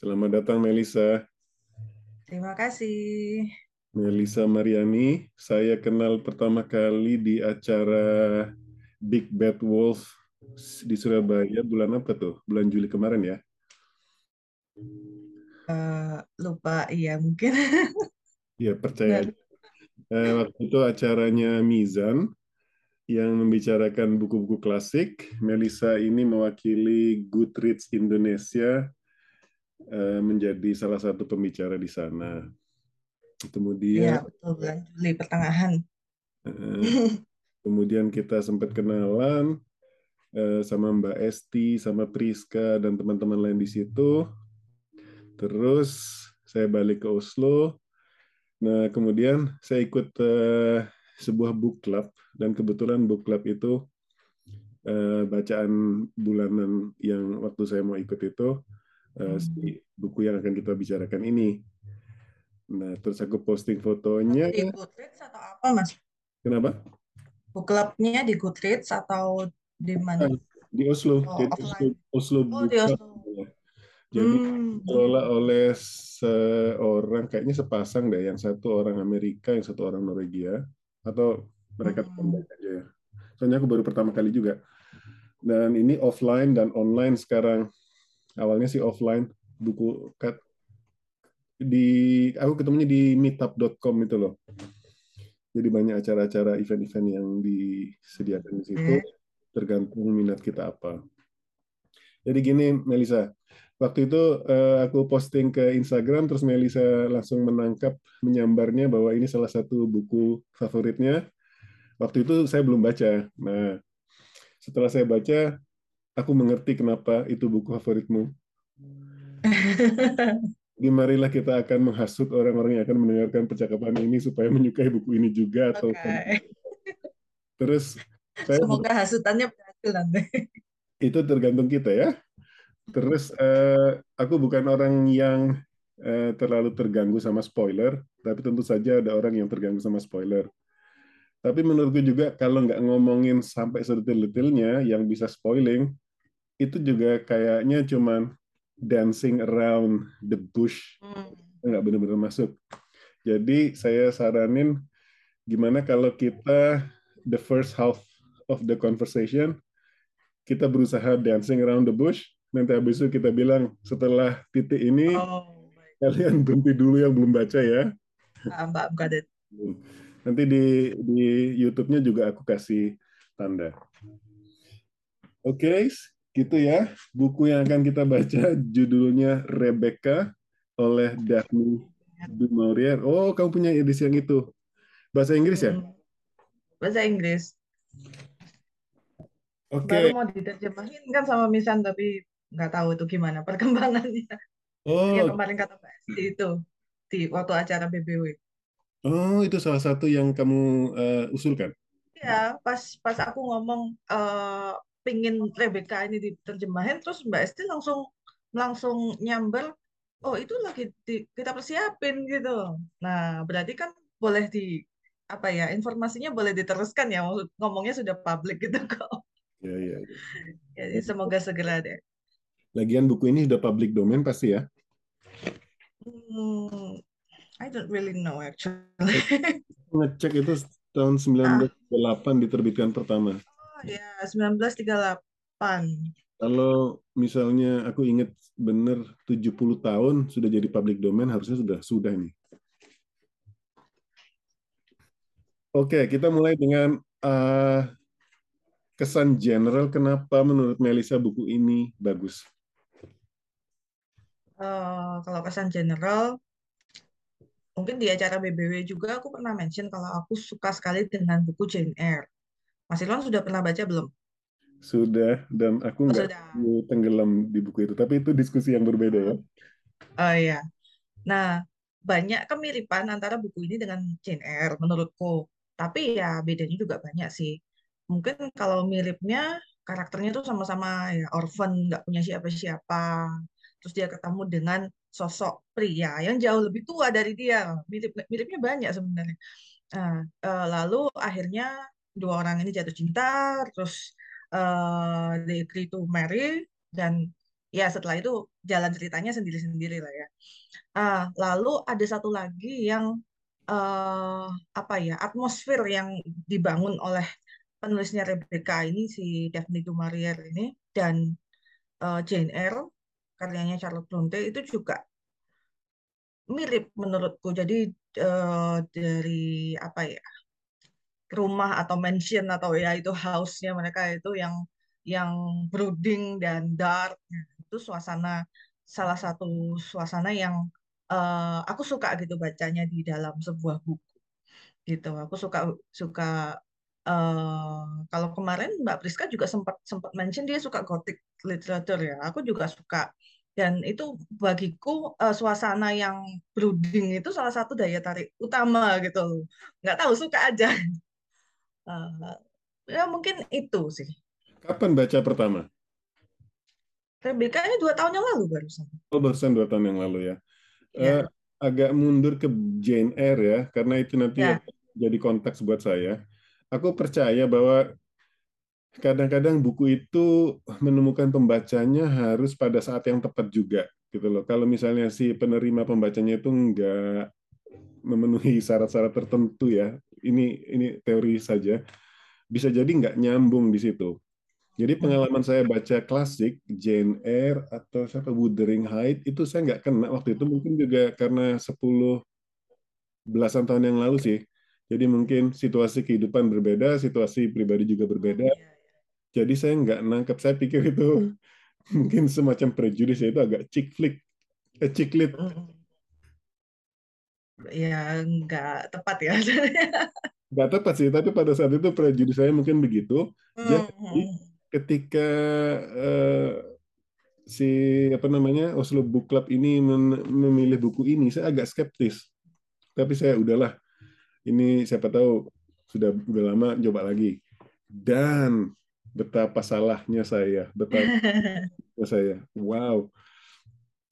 Selamat datang Melisa. Terima kasih. Melisa Mariani, saya kenal pertama kali di acara Big Bad Wolf di Surabaya bulan apa tuh? Bulan Juli kemarin ya? Uh, lupa, iya mungkin. Iya percaya. Uh, waktu itu acaranya Mizan yang membicarakan buku-buku klasik. Melisa ini mewakili Goodreads Indonesia menjadi salah satu pembicara di sana. Kemudian. Iya betul bulan Juli pertengahan. kemudian kita sempat kenalan sama Mbak Esti, sama Priska dan teman-teman lain di situ. Terus saya balik ke Oslo. Nah, kemudian saya ikut uh, sebuah book club dan kebetulan book club itu uh, bacaan bulanan yang waktu saya mau ikut itu uh, si buku yang akan kita bicarakan ini. Nah, terus aku posting fotonya. Di Goodreads atau apa, Mas? Kenapa? Book club-nya di Goodreads atau di mana? Di Oslo. Oh, Jadi Oslo, Oslo oh, di Oslo. Club. Jadi Hmm. dikelola oleh seorang kayaknya sepasang deh, yang satu orang Amerika, yang satu orang Norwegia, atau mereka Hmm. teman aja ya. Soalnya aku baru pertama kali juga. Dan ini offline dan online sekarang. Awalnya sih offline, buku kat di aku ketemunya di meetup.com itu loh. Jadi banyak acara-acara event-event yang disediakan di situ, Oke. tergantung minat kita apa. Jadi gini, Melisa, waktu itu uh, aku posting ke Instagram, terus Melisa langsung menangkap, menyambarnya bahwa ini salah satu buku favoritnya. Waktu itu saya belum baca. Nah, setelah saya baca, aku mengerti kenapa itu buku favoritmu. Jadi marilah kita akan menghasut orang-orang yang akan mendengarkan percakapan ini supaya menyukai buku ini juga atau Oke. terus saya Semoga hasutannya berhasil nanti. itu tergantung kita ya. Terus eh, aku bukan orang yang eh, terlalu terganggu sama spoiler, tapi tentu saja ada orang yang terganggu sama spoiler. Tapi menurutku juga kalau nggak ngomongin sampai sedetil-detilnya yang bisa spoiling, itu juga kayaknya cuman dancing around the bush, Hmm. nggak benar-benar masuk. Jadi saya saranin gimana kalau kita the first half of the conversation kita berusaha dancing around the bush, nanti habis itu kita bilang setelah titik ini Oh, kalian berhenti dulu yang belum baca ya. Ah, Mbak, got it. Nanti di di YouTube-nya juga aku kasih tanda. Oke, gitu ya. Buku yang akan kita baca judulnya Rebecca oleh Daphne du Maurier. Oh, kamu punya edisi yang itu. Bahasa Inggris ya? Bahasa Inggris. Oke. Baru mau diterjemahin kan sama Misan, tapi nggak tahu itu gimana perkembangannya. Yang Oh, kemarin kata Esti itu di waktu acara BBW. oh itu salah satu yang kamu eh, usulkan. Ya, pas pas aku ngomong eh pingin Rebecca ini diterjemahin, terus Mbak Esti langsung langsung nyamber, oh itu lagi di- kita persiapin gitu. Nah, berarti kan boleh di apa ya informasinya boleh diteruskan ya, maksud ngomongnya sudah publik gitu kok. Ya, ya, ya. Jadi semoga segera deh. Lagian buku ini sudah public domain pasti ya. Hmm, I don't really know actually. Ngecek itu tahun 1998 diterbitkan pertama. Ya, 1938. Kalau misalnya aku ingat benar 70 tahun sudah jadi public domain harusnya sudah sudah nih. Oke, kita mulai dengan uh, kesan general kenapa menurut Melisa buku ini bagus. Eh, kalau kesan general, mungkin di acara BBW juga aku pernah mention kalau aku suka sekali dengan buku Jane Eyre. Mas Ilon sudah pernah baca belum? Sudah dan aku Oh, nggak sudah. tenggelam di buku itu, tapi itu diskusi yang berbeda ya. Oh iya. Nah, banyak kemiripan antara buku ini dengan Jane Eyre menurutku. Tapi ya bedanya juga banyak sih. Mungkin kalau miripnya karakternya tuh sama-sama ya orphan, nggak punya siapa-siapa. Terus dia ketemu dengan sosok pria yang jauh lebih tua dari dia. Mirip miripnya banyak sebenarnya. Nah, eh, lalu akhirnya dua orang ini jatuh cinta, terus eh, they agree to marry dan ya setelah itu jalan ceritanya sendiri-sendiri lah ya. Ah, lalu ada satu lagi yang uh, apa ya atmosfer yang dibangun oleh penulisnya Rebecca ini si Daphne du Maurier ini dan uh, Jane Eyre karyanya Charlotte Bronte itu juga mirip menurutku. Jadi uh, dari apa ya rumah atau mansion atau ya itu house-nya mereka itu yang yang brooding dan dark itu suasana salah satu suasana yang uh, aku suka gitu bacanya di dalam sebuah buku gitu. Aku suka suka uh, kalau kemarin Mbak Priska juga sempat sempat mention dia suka gothic literature ya. Aku juga suka. Dan itu bagiku uh, suasana yang brooding itu salah satu daya tarik utama gitu nggak tahu suka aja uh, ya mungkin itu sih kapan baca pertama ini dua tahun yang lalu barusan oh barusan dua tahun yang lalu ya, ya. Uh, agak mundur ke Jane Eyre ya karena itu nanti ya. jadi konteks buat saya aku percaya bahwa kadang-kadang buku itu menemukan pembacanya harus pada saat yang tepat juga gitu loh. Kalau misalnya si penerima pembacanya itu enggak memenuhi syarat-syarat tertentu ya, ini ini teori saja, bisa jadi nggak nyambung di situ. Jadi pengalaman saya baca klasik Jane Eyre atau siapa Wuthering Heights itu saya nggak kena waktu itu mungkin juga karena 10 belasan tahun yang lalu sih. Jadi mungkin situasi kehidupan berbeda, situasi pribadi juga berbeda. Oh, iya. Jadi saya nggak nangkep. Saya pikir itu mungkin semacam prejudis itu agak chick flick, eh, chick lit. Ya nggak tepat ya. nggak tepat sih, tapi pada saat itu prejudis saya mungkin begitu. Jadi ketika uh, si apa namanya Oslo Book Club ini memilih buku ini, saya agak skeptis. Tapi saya udahlah, ini siapa tahu sudah udah lama coba lagi. Dan betapa salahnya saya, betapa saya. Wow.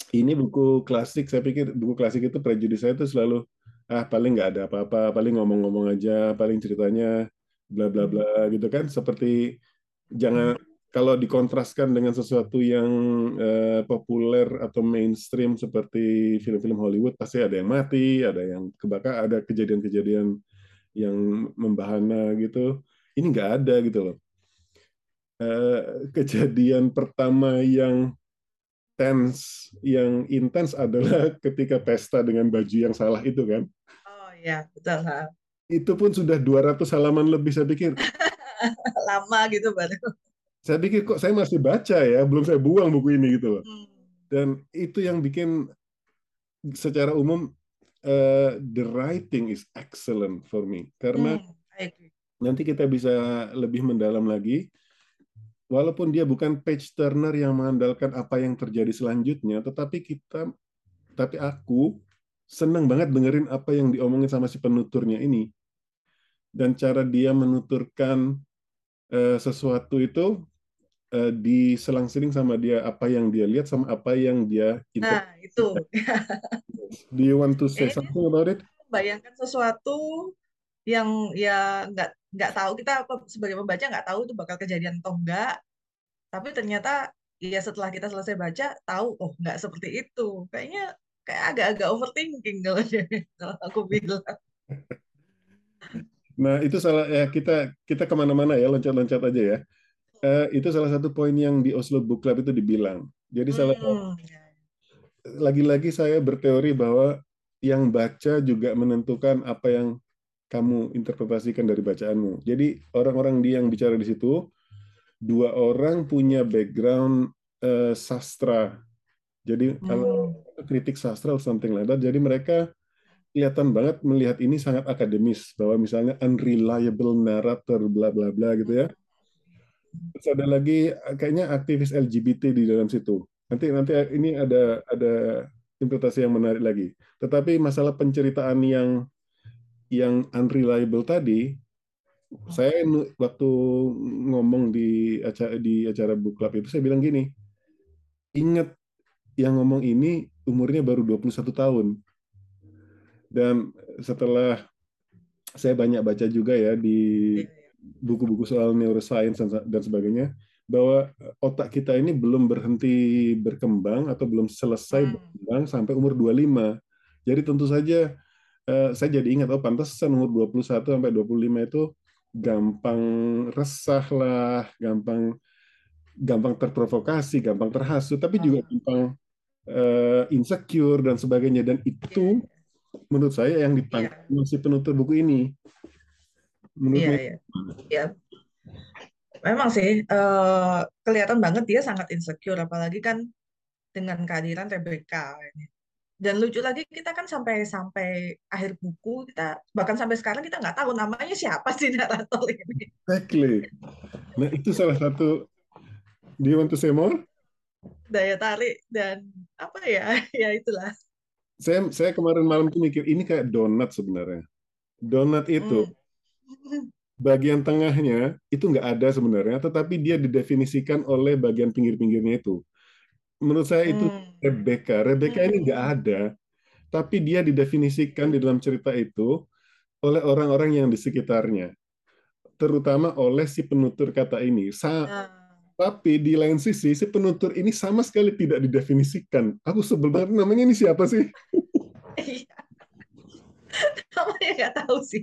Ini buku klasik, saya pikir buku klasik itu prejudis saya itu selalu ah paling nggak ada apa-apa, paling ngomong-ngomong aja, paling ceritanya bla bla bla gitu kan seperti jangan kalau dikontraskan dengan sesuatu yang uh, populer atau mainstream seperti film-film Hollywood pasti ada yang mati, ada yang kebakar, ada kejadian-kejadian yang membahana gitu. Ini nggak ada gitu loh. Eh, kejadian pertama yang tense, yang intens adalah ketika pesta dengan baju yang salah itu kan. Oh iya, betul. Itu pun sudah 200 halaman lebih saya pikir. Lama gitu baru. Saya pikir kok saya masih baca ya, belum saya buang buku ini gitu loh. Hmm. Dan itu yang bikin secara umum uh, the writing is excellent for me karena hmm, nanti kita bisa lebih mendalam lagi walaupun dia bukan page turner yang mengandalkan apa yang terjadi selanjutnya, tetapi kita, tapi aku senang banget dengerin apa yang diomongin sama si penuturnya ini. Dan cara dia menuturkan uh, sesuatu itu uh, diselang-seling sama dia apa yang dia lihat sama apa yang dia Nah, itu. Do you want to say something about it? Bayangkan sesuatu yang ya nggak nggak tahu kita sebagai pembaca nggak tahu itu bakal kejadian atau enggak tapi ternyata ya setelah kita selesai baca tahu oh nggak seperti itu kayaknya kayak agak-agak overthinking kalau kalau aku bilang nah itu salah ya kita kita ke mana-mana ya loncat-loncat aja ya uh, itu salah satu poin yang di Oslo Book Club itu dibilang jadi salah hmm. lagi-lagi saya berteori bahwa yang baca juga menentukan apa yang kamu interpretasikan dari bacaanmu. Jadi orang-orang dia yang bicara di situ dua orang punya background uh, sastra. Jadi hmm. kritik sastra atau something like that. Jadi mereka kelihatan banget melihat ini sangat akademis bahwa misalnya unreliable narrator bla bla bla gitu ya. Terus ada lagi kayaknya aktivis LGBT di dalam situ. Nanti nanti ini ada ada interpretasi yang menarik lagi. Tetapi masalah penceritaan yang yang unreliable tadi, saya waktu ngomong di acara di acara book club itu saya bilang gini, ingat yang ngomong ini umurnya baru 21 tahun. Dan setelah saya banyak baca juga ya di buku-buku soal neuroscience dan sebagainya, bahwa otak kita ini belum berhenti berkembang atau belum selesai Hmm. berkembang sampai umur 25. Jadi tentu saja eh, saya jadi ingat oh pantesan umur 21 sampai 25 itu gampang resah lah, gampang gampang terprovokasi, gampang terhasut, tapi juga Ah, gampang eh, insecure dan sebagainya dan iya, itu menurut saya yang iya, ditangkap si penutur buku ini. iya, Menurutmu iya, iya. Memang sih eh, kelihatan banget dia sangat insecure, apalagi kan dengan kehadiran Rebecca ini. Dan lucu lagi kita kan sampai sampai akhir buku kita bahkan sampai sekarang kita nggak tahu namanya siapa sih narator ini. exactly. Nah, itu salah satu Do you want to say more? Daya tarik dan apa ya? Ya itulah. Saya saya kemarin malam tuh mikir ini kayak donat sebenarnya. Donat itu Hmm. bagian tengahnya itu nggak ada sebenarnya, tetapi dia didefinisikan oleh bagian pinggir-pinggirnya itu. Menurut saya itu Hmm. Rebecca. Rebecca ini nggak Hmm. ada, tapi dia didefinisikan di dalam cerita itu oleh orang-orang yang di sekitarnya, terutama oleh si penutur kata ini. Sa Nah, tapi di lain sisi, si penutur ini sama sekali tidak didefinisikan. Aku sebel banget, namanya ini siapa sih? iya. Namanya nggak tahu sih.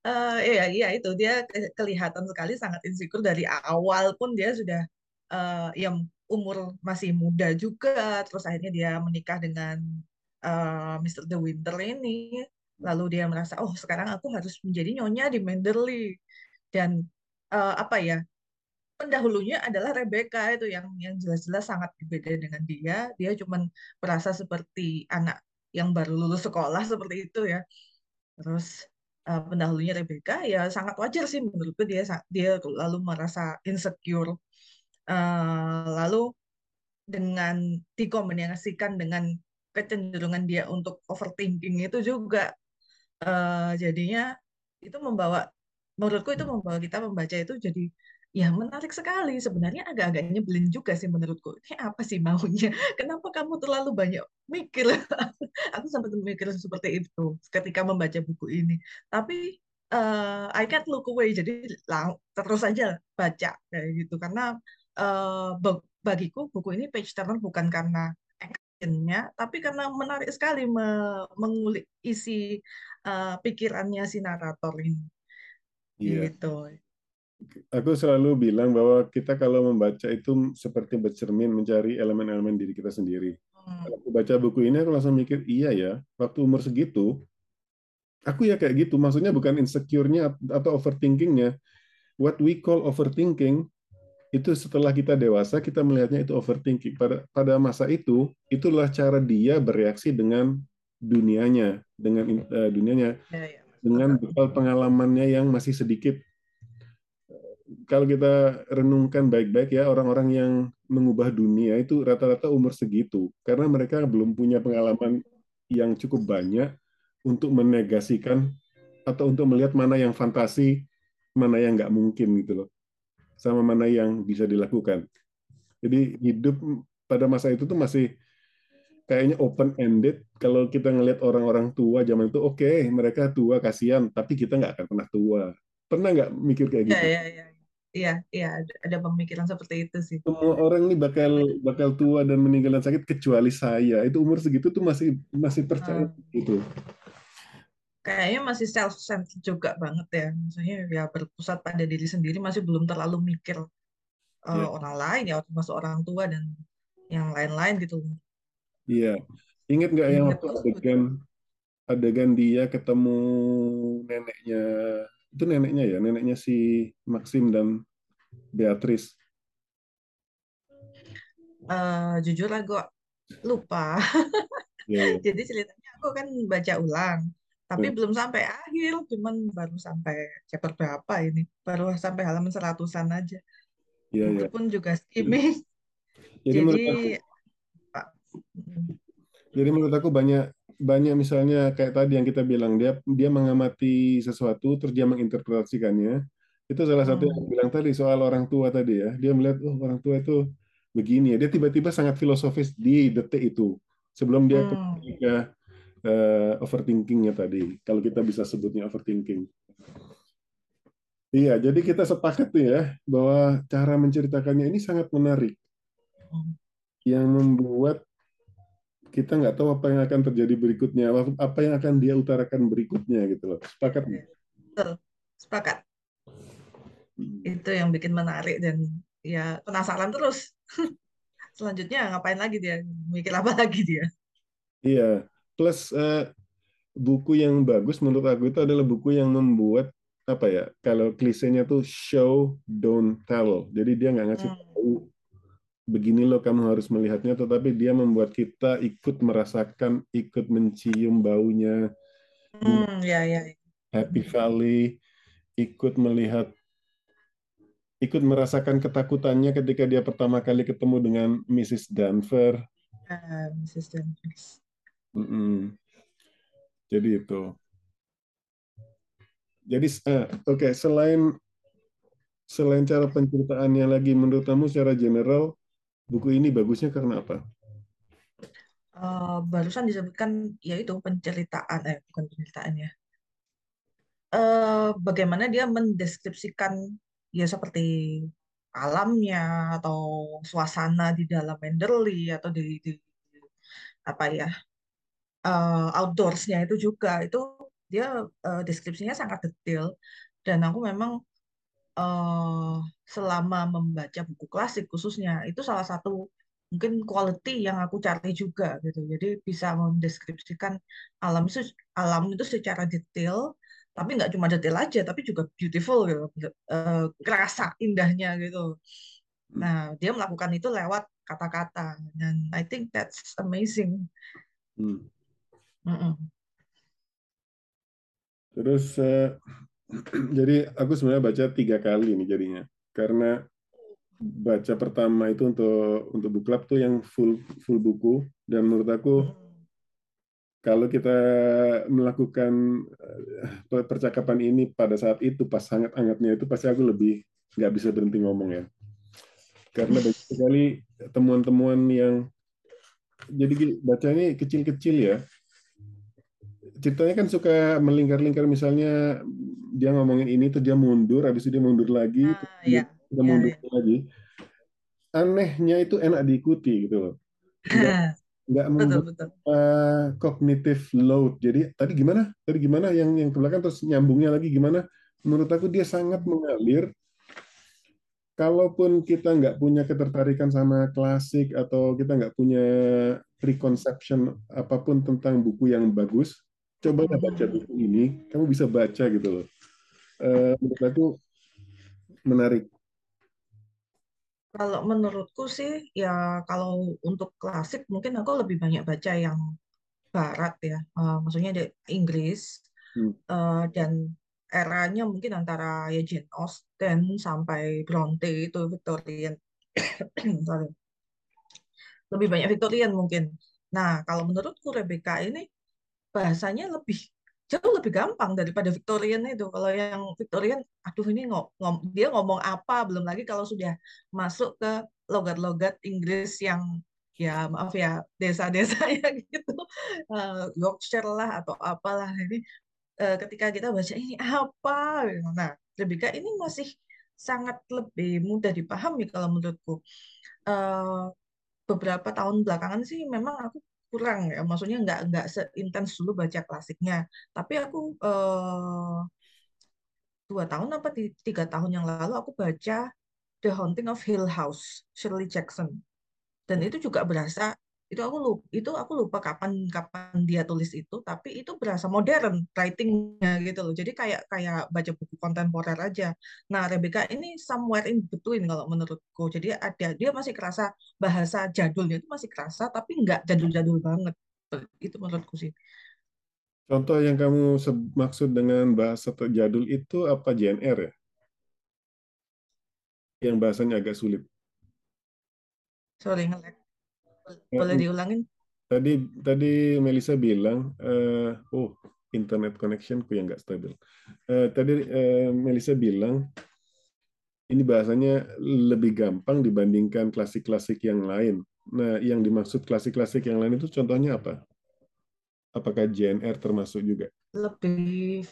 Eh, iya, iya itu dia ke- kelihatan sekali sangat insecure dari awal pun dia sudah eh, yang umur masih muda juga, terus akhirnya dia menikah dengan eh, Mr. De Winter ini, lalu dia merasa oh sekarang aku harus menjadi nyonya di Manderley dan eh, apa ya pendahulunya adalah Rebecca itu yang yang jelas-jelas sangat berbeda dengan dia, dia cuman merasa seperti anak yang baru lulus sekolah seperti itu ya. Terus uh, pendahulunya Rebecca ya sangat wajar sih menurutku dia dia lalu merasa insecure. Uh, lalu dengan dikombinasikan dengan kecenderungan dia untuk overthinking itu juga uh, jadinya itu membawa menurutku itu membawa kita membaca itu jadi ya menarik sekali. Sebenarnya agak-agak nyebelin juga sih menurutku. Ini apa sih maunya? Kenapa kamu terlalu banyak mikir? Aku sempat mikir seperti itu ketika membaca buku ini. Tapi eh, I can't look away. Jadi lang- terus saja baca kayak gitu. Karena ba- bagiku buku ini page turner bukan karena actionnya tapi karena menarik sekali me- mengulik isi eh, pikirannya si narator ini Iya, gitu aku selalu bilang bahwa kita kalau membaca itu seperti bercermin mencari elemen-elemen diri kita sendiri. Hmm. Kalau aku baca buku ini, aku langsung mikir, iya ya, waktu umur segitu, aku ya kayak gitu. Maksudnya bukan insecure-nya atau overthinking-nya. What we call overthinking, itu setelah kita dewasa, kita melihatnya itu overthinking. Pada, pada masa itu, itulah cara dia bereaksi dengan dunianya, dengan uh, dunianya, Ya, ya, dengan bekal pengalamannya yang masih sedikit. Kalau kita renungkan baik-baik ya, orang-orang yang mengubah dunia itu rata-rata umur segitu. Karena mereka belum punya pengalaman yang cukup banyak untuk menegasikan atau untuk melihat mana yang fantasi, mana yang nggak mungkin gitu loh. Sama mana yang bisa dilakukan. Jadi hidup pada masa itu tuh masih kayaknya open ended. Kalau kita ngelihat orang-orang tua zaman itu, oke okay, mereka tua kasihan, tapi kita nggak akan pernah tua. Pernah nggak mikir kayak Ya, gitu? ya, ya. Iya, iya, ada, ada pemikiran seperti itu sih. Semua orang ini bakal bakal tua dan meninggal dan sakit kecuali saya. Itu umur segitu tuh masih masih percaya Hmm. gitu. Kayaknya masih self-centered juga banget ya. Maksudnya ya berpusat pada diri sendiri, masih belum terlalu mikir uh, orang lain ya, termasuk orang tua dan yang lain-lain gitu. Iya. Ingat nggak yang waktu adegan adegan dia ketemu neneknya itu neneknya ya neneknya si Maxim dan Beatrice. Uh, jujur lah gue lupa. Ya, ya. Jadi ceritanya aku kan baca ulang, tapi Hmm. belum sampai akhir, cuman baru sampai chapter berapa ini, baru sampai halaman seratusan aja. Iya, Itu ya. pun juga skimming. Jadi menurut aku, Jadi Pak, jadi menurut aku banyak banyak misalnya kayak tadi yang kita bilang dia dia mengamati sesuatu terus dia menginterpretasikannya. Itu salah satu yang hmm, bilang tadi soal orang tua tadi ya. Dia melihat oh orang tua itu begini ya. Dia tiba-tiba sangat filosofis di detik itu sebelum dia hmm. kembali eh, overthinkingnya tadi. Kalau kita bisa sebutnya overthinking. Iya, jadi kita sepakat tuh ya bahwa cara menceritakannya ini sangat menarik, Hmm. yang membuat kita nggak tahu apa yang akan terjadi berikutnya, apa yang akan dia utarakan berikutnya gitu loh. Sepakat nggak? Betul, sepakat. Itu yang bikin menarik dan ya penasaran terus. Selanjutnya ngapain lagi dia? Mikir apa lagi dia? Iya, plus eh, buku yang bagus menurut aku itu adalah buku yang membuat apa ya? Kalau klisenya tuh show don't tell. Jadi dia nggak ngasih Hmm. tahu begini loh kamu harus melihatnya, tetapi dia membuat kita ikut merasakan, ikut mencium baunya Hmm, ya, ya. ya. Happy Valley, ikut melihat, ikut merasakan ketakutannya ketika dia pertama kali ketemu dengan Mrs. Danver. Ah, Mrs. Danvers. Mm-mm. Jadi itu. Jadi eh, oke selain selain cara penceritaannya lagi menurut kamu secara general buku ini bagusnya karena apa? Eh, barusan disebutkan yaitu penceritaan, eh bukan penceritaan ya. Eh, bagaimana dia mendeskripsikan ya seperti alamnya atau suasana di dalam Manderley atau di, di apa ya eh, outdoorsnya itu juga itu dia eh, deskripsinya sangat detail dan aku memang eh, selama membaca buku klasik khususnya itu salah satu mungkin quality yang aku cari juga gitu. Jadi bisa mendeskripsikan alam itu alam itu secara detail, tapi nggak cuma detail aja, tapi juga beautiful gitu, Eh, kerasa indahnya gitu. Nah, dia melakukan itu lewat kata-kata dan I think that's amazing. Hmm. Mm-mm. Terus eh, jadi aku sebenarnya baca tiga kali nih jadinya. Karena baca pertama itu untuk untuk book club tuh yang full full buku. Dan menurut aku kalau kita melakukan eh, percakapan ini pada saat itu pas hangat-hangatnya itu pasti aku lebih nggak bisa berhenti ngomong ya. Karena banyak sekali temuan-temuan yang jadi baca ini kecil-kecil ya ceritanya kan suka melingkar-lingkar misalnya dia ngomongin ini terus dia mundur habis itu dia mundur lagi terus Ah, dia, ya, dia ya, mundur ya. lagi. Anehnya itu enak diikuti gitu loh. Nggak nggak Betul, membuat betul. uh, cognitive load. Jadi tadi gimana? Tadi gimana yang yang ke belakang terus nyambungnya lagi gimana? Menurut aku dia sangat mengalir. Kalaupun kita nggak punya ketertarikan sama klasik atau kita nggak punya preconception apa pun tentang buku yang bagus, cobalah baca Mhm. buku ini, kamu bisa baca gitu loh. Eh, menurut aku menarik. Kalau menurutku sih, ya kalau untuk klasik mungkin aku lebih banyak baca yang barat ya, Eh, maksudnya di Inggris Hmm. eh, dan eranya mungkin antara ya Jane Austen sampai Bronte itu Victorian, sorry, lebih banyak Victorian mungkin. Nah, kalau menurutku Rebecca ini bahasanya lebih jauh lebih gampang daripada Victorian itu. Kalau yang Victorian, aduh ini ngom, ngom- dia ngomong apa, belum lagi kalau sudah masuk ke logat-logat Inggris yang ya maaf ya desa-desa ya gitu, Eh, Yorkshire lah atau apalah ini. eh, ketika kita baca ini apa, nah Rebecca ini masih sangat lebih mudah dipahami kalau menurutku. Eh, beberapa tahun belakangan sih memang aku kurang ya, maksudnya nggak nggak seintens dulu baca klasiknya. Tapi aku eh, dua tahun apa ti- tiga tahun yang lalu aku baca The Haunting of Hill House Shirley Jackson dan itu juga berasa itu aku lupa itu aku lupa kapan kapan dia tulis itu tapi itu berasa modern writingnya gitu loh jadi kayak kayak baca buku kontemporer aja nah Rebecca ini somewhere in between kalau menurutku jadi ada dia masih kerasa bahasa jadulnya itu masih kerasa tapi nggak jadul-jadul banget itu menurutku sih Contoh yang kamu maksud dengan bahasa terjadul itu apa JNR ya? Yang bahasanya agak sulit. sorry nge-lag. Eh, boleh diulangin Tadi tadi Melisa bilang, eh, oh internet connectionku yang nggak stabil. Eh, tadi eh, Melisa bilang ini bahasanya lebih gampang dibandingkan klasik-klasik yang lain. Nah, yang dimaksud klasik-klasik yang lain itu contohnya apa? Apakah JNR termasuk juga? lebih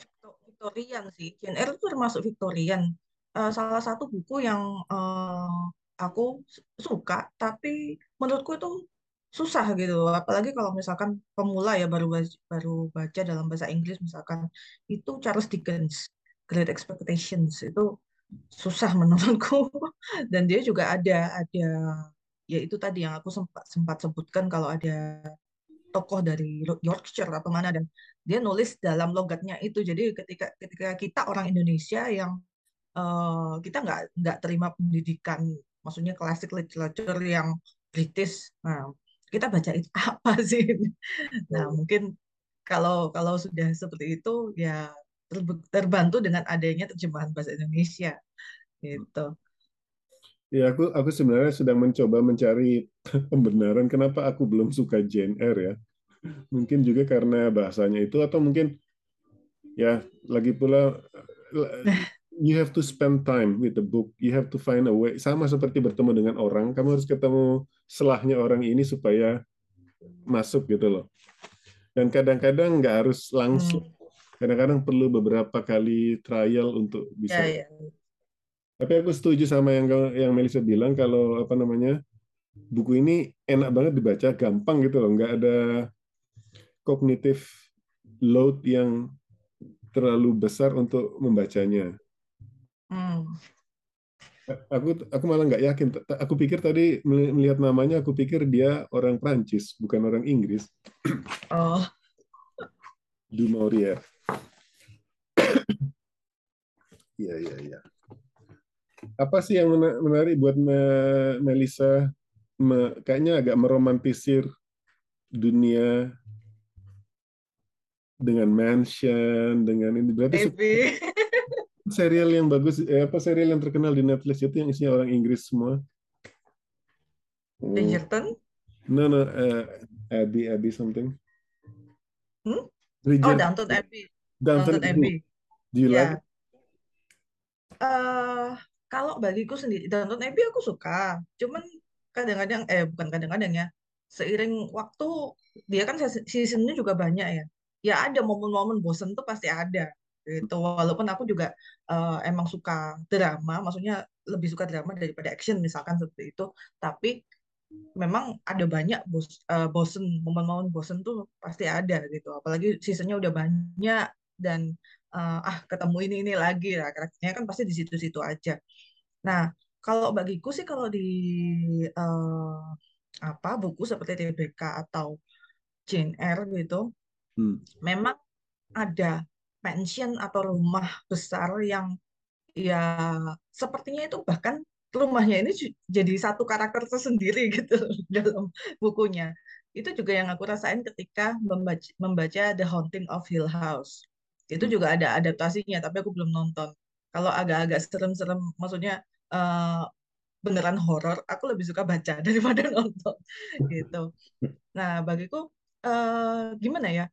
Victorian sih. Eyre itu termasuk Victorian. Uh, salah satu buku yang uh, aku suka, tapi menurutku itu susah gitu. Apalagi kalau misalkan pemula ya baru baru baca dalam bahasa Inggris misalkan itu Charles Dickens, Great Expectations itu susah menurutku. Dan dia juga ada ada ya itu tadi yang aku sempat sempat sebutkan kalau ada tokoh dari Yorkshire apa mana dan dia nulis dalam logatnya itu jadi ketika ketika kita orang Indonesia yang uh, kita nggak nggak terima pendidikan maksudnya klasik literature yang British. Nah kita baca itu apa sih nah mungkin kalau kalau sudah seperti itu ya terbantu dengan adanya terjemahan bahasa Indonesia gitu. Ya, aku aku sebenarnya sedang mencoba mencari pembenaran kenapa aku belum suka Jane Eyre ya. Mungkin juga karena bahasanya itu atau mungkin ya lagi pula you have to spend time with the book. You have to find a way. Sama seperti bertemu dengan orang, kamu harus ketemu selahnya orang ini supaya masuk gitu loh. Dan kadang-kadang nggak harus langsung. Hmm. Kadang-kadang perlu beberapa kali trial untuk bisa. Ya, ya tapi aku setuju sama yang yang Melisa bilang kalau apa namanya buku ini enak banget dibaca, gampang gitu loh, nggak ada kognitif load yang terlalu besar untuk membacanya. Hmm. Aku aku malah nggak yakin. Aku pikir tadi melihat namanya, aku pikir dia orang Prancis, bukan orang Inggris. Oh. Du Maurier. Iya iya iya apa sih yang menarik buat Melisa kayaknya agak meromantisir dunia dengan mansion dengan ini berarti serial yang bagus eh, apa serial yang terkenal di Netflix itu yang isinya orang Inggris semua. Bridgerton no no uh, Abby Abby something. Hmm? oh Downton Abbey Downton, Abbey do you yeah. like it? Uh, kalau bagiku sendiri Downton Abbey aku suka. Cuman kadang-kadang eh bukan kadang-kadang ya. Seiring waktu dia kan seasonnya juga banyak ya. Ya ada momen-momen bosen tuh pasti ada gitu walaupun aku juga uh, emang suka drama maksudnya lebih suka drama daripada action misalkan seperti itu tapi memang ada banyak bos, uh, bosen momen-momen bosen tuh pasti ada gitu apalagi seasonnya udah banyak dan uh, ah ketemu ini ini lagi lah karakternya kan pasti di situ-situ aja. Nah kalau bagiku sih kalau di uh, apa buku seperti TBK atau Jane Eyre gitu, hmm. memang ada pension atau rumah besar yang ya sepertinya itu bahkan rumahnya ini jadi satu karakter tersendiri gitu dalam bukunya. Itu juga yang aku rasain ketika membaca, membaca The Haunting of Hill House. Itu hmm. juga ada adaptasinya, tapi aku belum nonton. Kalau agak-agak serem-serem, maksudnya uh, beneran horor, aku lebih suka baca daripada nonton gitu. Nah, bagiku uh, gimana ya?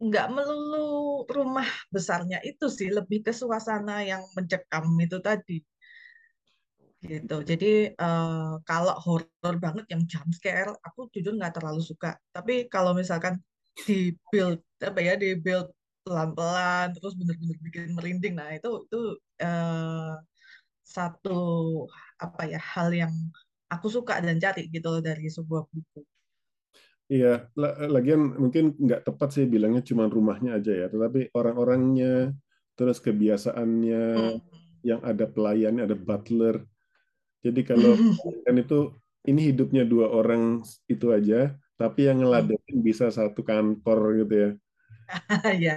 Nggak melulu rumah besarnya itu sih, lebih ke suasana yang mencekam itu tadi gitu. Jadi uh, kalau horor banget yang jump scare, aku jujur nggak terlalu suka. Tapi kalau misalkan di build apa ya, di build pelan-pelan terus bener-bener bikin merinding nah itu itu uh, satu apa ya hal yang aku suka dan cari gitu dari sebuah buku Iya, lagian mungkin nggak tepat sih bilangnya cuma rumahnya aja ya, tetapi orang-orangnya, terus kebiasaannya, hmm. yang ada pelayannya, ada butler. Jadi kalau kan itu ini hidupnya dua orang itu aja, tapi yang ngeladenin bisa satu kantor gitu ya. ya.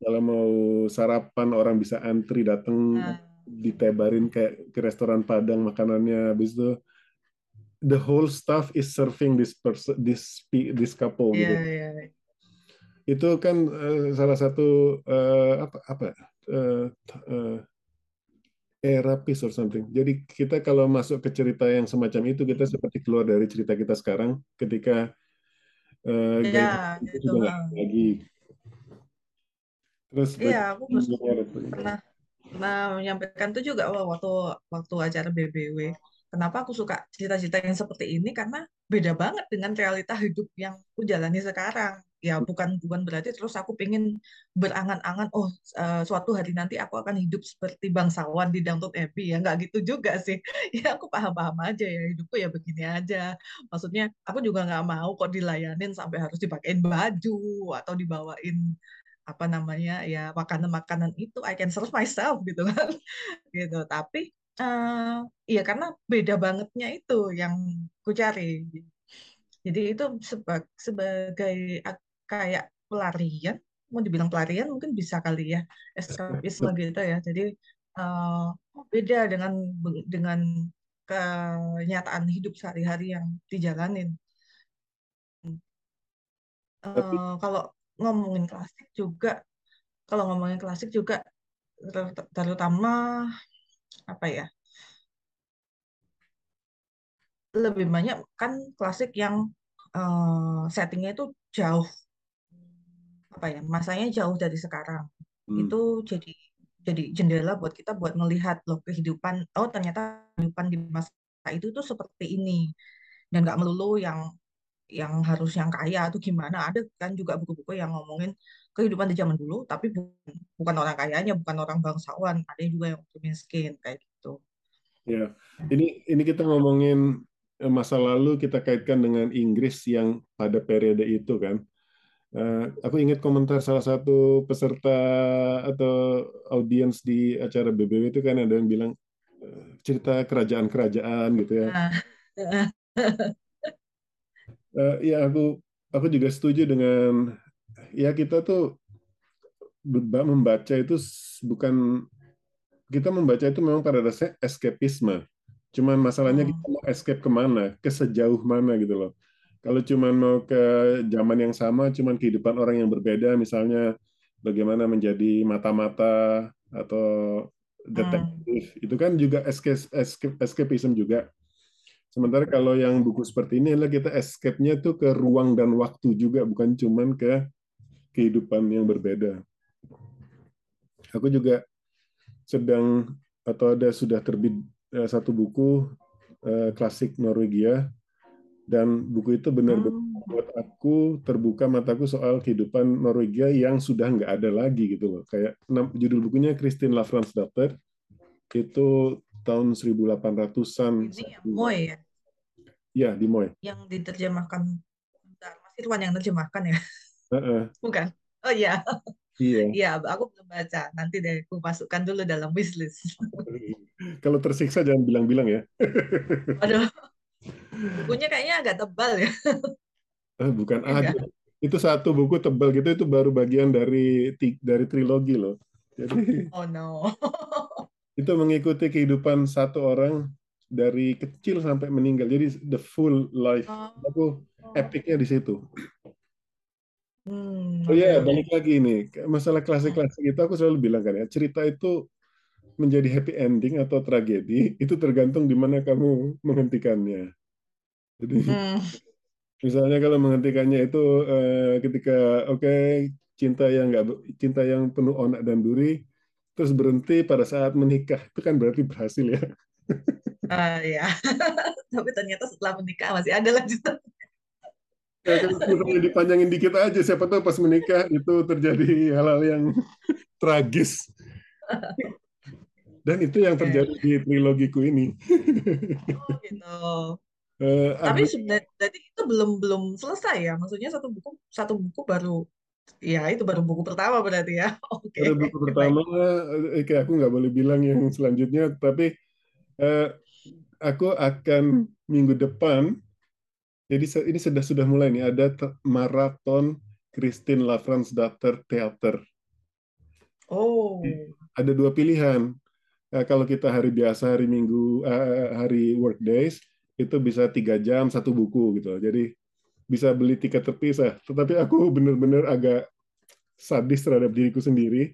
kalau mau sarapan orang bisa antri datang nah. ditebarin kayak ke restoran Padang makanannya habis itu the whole staff is serving this person this this couple yeah, gitu. Yeah. Itu kan uh, salah satu uh, apa apa uh, uh, or something. Jadi kita kalau masuk ke cerita yang semacam itu kita seperti keluar dari cerita kita sekarang ketika uh, yeah, itu sudah lagi Terus iya, aku pernah pernah menyampaikan itu juga waktu waktu acara BBW. Kenapa aku suka cerita-cerita yang seperti ini karena beda banget dengan realita hidup yang aku jalani sekarang. Ya bukan bukan berarti terus aku pengen berangan-angan oh uh, suatu hari nanti aku akan hidup seperti bangsawan di Downton Abbey ya nggak gitu juga sih. Ya aku paham-paham aja ya hidupku ya begini aja. Maksudnya aku juga nggak mau kok dilayanin sampai harus dipakein baju atau dibawain apa namanya ya makanan-makanan itu I can serve myself gitu kan gitu tapi uh, ya karena beda bangetnya itu yang ku cari. Jadi itu seba sebagai kayak pelarian, mau dibilang pelarian mungkin bisa kali ya, eskapisme gitu ya. Jadi uh, beda dengan dengan kenyataan hidup sehari-hari yang dijalanin. Uh, kalau ngomongin klasik juga, kalau ngomongin klasik juga terutama apa ya lebih banyak kan klasik yang uh, settingnya itu jauh apa ya masanya jauh dari sekarang. Hmm. itu jadi jadi jendela buat kita buat melihat loh kehidupan oh ternyata kehidupan di masa itu tuh seperti ini. Dan nggak melulu yang yang harus yang kaya atau gimana. Ada kan juga buku-buku yang ngomongin kehidupan di zaman dulu tapi bukan bukan orang kayanya bukan orang bangsawan ada juga yang miskin kayak gitu Ya, ini ini kita ngomongin eh, masa lalu kita kaitkan dengan Inggris yang pada periode itu kan. Uh, aku ingat komentar salah satu peserta atau audiens di acara BBW itu kan ada yang bilang uh, cerita kerajaan-kerajaan gitu ya. uh, ya aku aku juga setuju dengan ya kita tuh membaca itu bukan kita membaca itu memang pada dasarnya escapisme. Cuman masalahnya kita mau escape ke mana, ke sejauh mana gitu loh. Kalau cuman mau ke zaman yang sama, cuman kehidupan orang yang berbeda, misalnya bagaimana menjadi mata-mata atau detektif, hmm. itu kan juga escape, escape, escapism juga. Sementara kalau yang buku seperti ini adalah kita escape-nya tuh ke ruang dan waktu juga, bukan cuman ke kehidupan yang berbeda. Aku juga sedang atau ada sudah terbit uh, satu buku uh, klasik Norwegia dan buku itu benar-benar oh. buat aku terbuka mataku soal kehidupan Norwegia yang sudah nggak ada lagi gitu loh. Kayak judul bukunya Christine Lavransdatter itu tahun 1800-an ini ya, Moy ya? Ya di Moy. Yang diterjemahkan Bentar, Mas Irwan yang terjemahkan ya bukan oh iya Iya. Iya, aku belum baca. Nanti deh aku masukkan dulu dalam wishlist. Kalau tersiksa jangan bilang-bilang ya. Aduh. Bukunya kayaknya agak tebal ya. Eh, bukan aja. Itu satu buku tebal gitu itu baru bagian dari dari trilogi loh. Jadi Oh no. itu mengikuti kehidupan satu orang dari kecil sampai meninggal. Jadi the full life. Oh. Aku epicnya di situ. Hmm, oh iya, balik lagi nih. Masalah klasik-klasik itu aku selalu bilang kan ya, cerita itu menjadi happy ending atau tragedi, itu tergantung di mana kamu menghentikannya. Jadi, hmm. misalnya kalau menghentikannya itu eh, ketika oke okay, cinta yang nggak cinta yang penuh onak dan duri, terus berhenti pada saat menikah, itu kan berarti berhasil ya. Uh, ya, tapi ternyata setelah menikah masih ada lanjutan. Ya, dipanjangin dikit aja, siapa tahu pas menikah itu terjadi hal-hal yang tragis. Dan itu yang terjadi di trilogiku ini. Oh gitu. Uh, Tapi sebenarnya itu belum belum selesai ya. Maksudnya satu buku satu buku baru ya itu baru buku pertama berarti ya. Oke. Okay. Baru buku pertama, eh, kayak aku nggak boleh bilang yang selanjutnya, tapi uh, aku akan minggu depan jadi ini sudah sudah mulai nih ada maraton Christine Lavransdatter Theater. Oh. Ada dua pilihan. Nah, kalau kita hari biasa hari Minggu uh, hari work days itu bisa tiga jam satu buku gitu. Jadi bisa beli tiket terpisah. Tetapi aku benar-benar agak sadis terhadap diriku sendiri.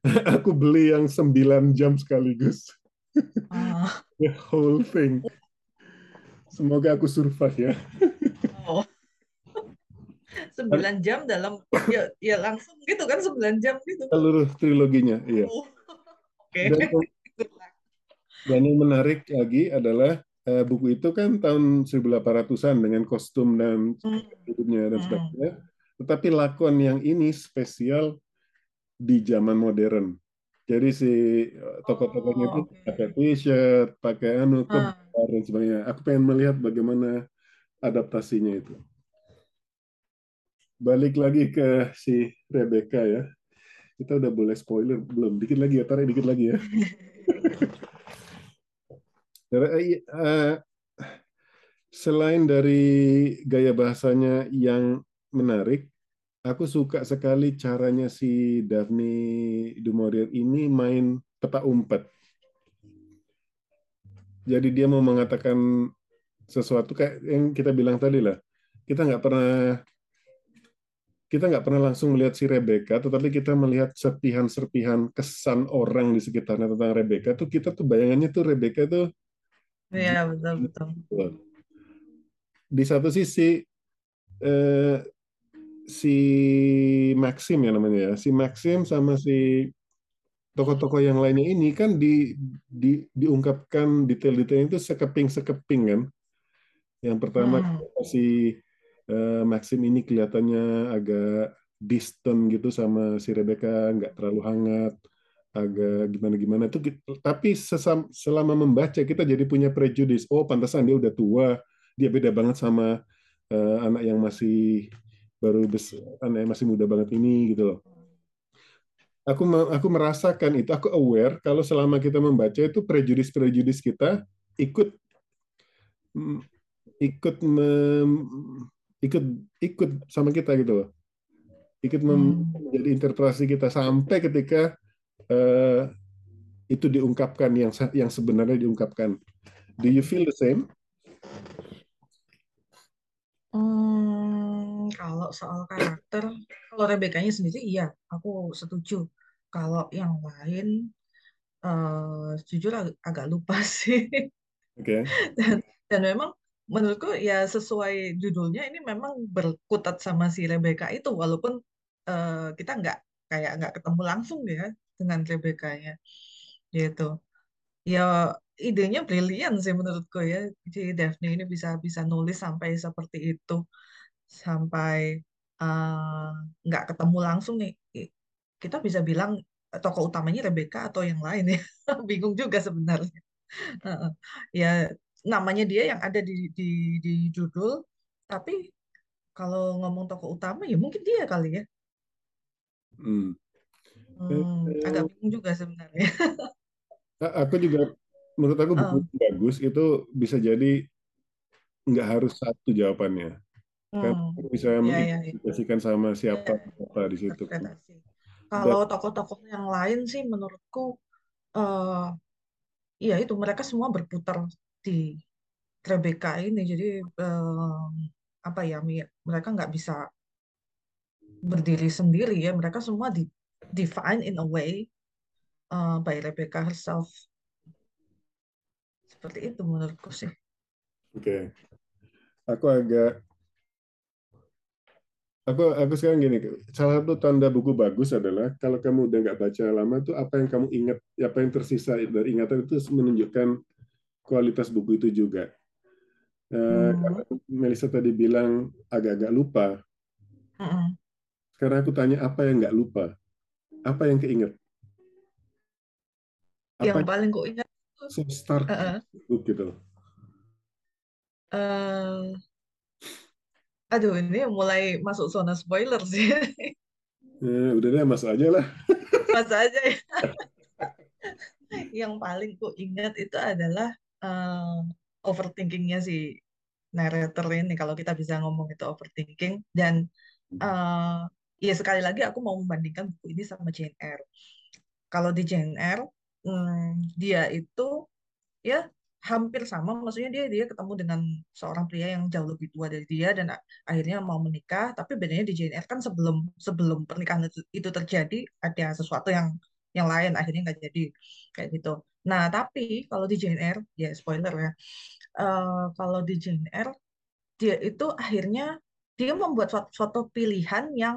aku beli yang sembilan jam sekaligus. Oh. The whole thing. Semoga aku survive ya. Oh. 9 jam dalam ya, ya langsung gitu kan 9 jam gitu. Seluruh triloginya, iya. Oh. Oke. Okay. Dan, dan yang menarik lagi adalah uh, buku itu kan tahun 1800-an dengan kostum dan Hmm. hidupnya dan Hmm. sebagainya. Tetapi lakon yang ini spesial di zaman modern. Jadi si uh, tokoh-tokohnya itu Oh, oke. pakai t-shirt, pakai anu, Ah. kebar dan sebagainya. Aku pengen melihat bagaimana adaptasinya itu. Balik lagi ke si Rebecca ya. Kita udah boleh spoiler belum? Dikit lagi ya, tarik dikit lagi ya. Eh, eh, Selain dari gaya bahasanya yang menarik, aku suka sekali caranya si Daphne du Maurier ini main peta umpet. Jadi dia mau mengatakan sesuatu kayak yang kita bilang tadi lah. Kita nggak pernah kita nggak pernah langsung melihat si Rebecca, tetapi kita melihat serpihan-serpihan kesan orang di sekitarnya tentang Rebecca tuh kita tuh bayangannya tuh Rebecca tuh Iya, betul betul. di satu sisi eh, si Maxim ya namanya ya, si Maxim sama si tokoh-tokoh yang lainnya ini kan di, di diungkapkan detail-detailnya itu sekeping-sekeping kan. Yang pertama Hmm. si eh, Maxim ini kelihatannya agak distant gitu sama si Rebecca, nggak terlalu hangat, agak gimana-gimana itu. Tapi sesam, selama membaca kita jadi punya prejudis. Oh, pantasan dia udah tua, dia beda banget sama eh, anak yang masih baru besar, anak yang masih muda banget ini gitu loh. Aku aku merasakan itu, aku aware kalau selama kita membaca itu prejudis-prejudis kita ikut mm, ikut mem- ikut ikut sama kita gitu loh. Ikut mem- Hmm. menjadi interpretasi kita sampai ketika eh, itu diungkapkan yang yang sebenarnya diungkapkan. Do you feel the same? Hmm, kalau soal karakter, kalau Rebecca-nya sendiri iya, aku setuju. Kalau yang lain, eh, jujur ag- agak lupa sih. Oke. Dan, dan memang menurutku ya sesuai judulnya ini memang berkutat sama si Rebecca itu, walaupun eh, kita nggak kayak nggak ketemu langsung ya dengan Rebecca-nya, gitu. Ya idenya brilian sih menurutku ya. Jadi Daphne ini bisa bisa nulis sampai seperti itu, sampai eh, nggak ketemu langsung nih. Kita bisa bilang eh, tokoh utamanya Rebecca atau yang lain ya. Bingung juga sebenarnya. Ya namanya dia yang ada di di di judul, tapi kalau ngomong tokoh utama ya mungkin dia kali ya. Hmm. Eh, Hmm, agak bingung juga sebenarnya. Aku juga, menurut aku buku yang bagus itu bisa jadi nggak harus satu jawabannya. Kan hmm, bisa ya ya ya. sama Ya, siapa apa di situ. Dan Kalau tokoh-tokoh yang lain sih menurutku eh ya itu mereka semua berputar di Rebecca ini. Jadi eh, apa ya mereka nggak bisa berdiri sendiri ya. Mereka semua di define in a way uh, by Rebecca herself. Seperti itu menurutku sih. oke, aku agak, aku aku sekarang gini, salah satu tanda buku bagus adalah kalau kamu udah nggak baca lama tuh apa yang kamu ingat, apa yang tersisa dari ingatan itu menunjukkan kualitas buku itu juga. Eh, Hmm. Melissa tadi bilang agak-agak lupa. Mm-mm. Sekarang aku tanya apa yang nggak lupa, apa yang keinget, Yang apa paling ku ingat yang start book gitu. eh, aduh ini mulai masuk zona spoiler sih. Eh, udah deh masuk aja lah. Mas aja ya. Yang paling ku ingat itu adalah eh, overthinkingnya si narrator ini. Kalau kita bisa ngomong itu overthinking dan eh, ya sekali lagi aku mau membandingkan buku ini sama Jane Eyre. Kalau di Jane Eyre hmm, dia itu ya hampir sama maksudnya dia dia ketemu dengan seorang pria yang jauh lebih tua dari dia dan akhirnya mau menikah tapi bedanya di Jane Eyre kan sebelum sebelum pernikahan itu, itu terjadi ada sesuatu yang yang lain akhirnya nggak jadi kayak gitu nah tapi kalau di Eyre ya spoiler ya eh, kalau di Eyre dia itu akhirnya dia membuat suatu, pilihan yang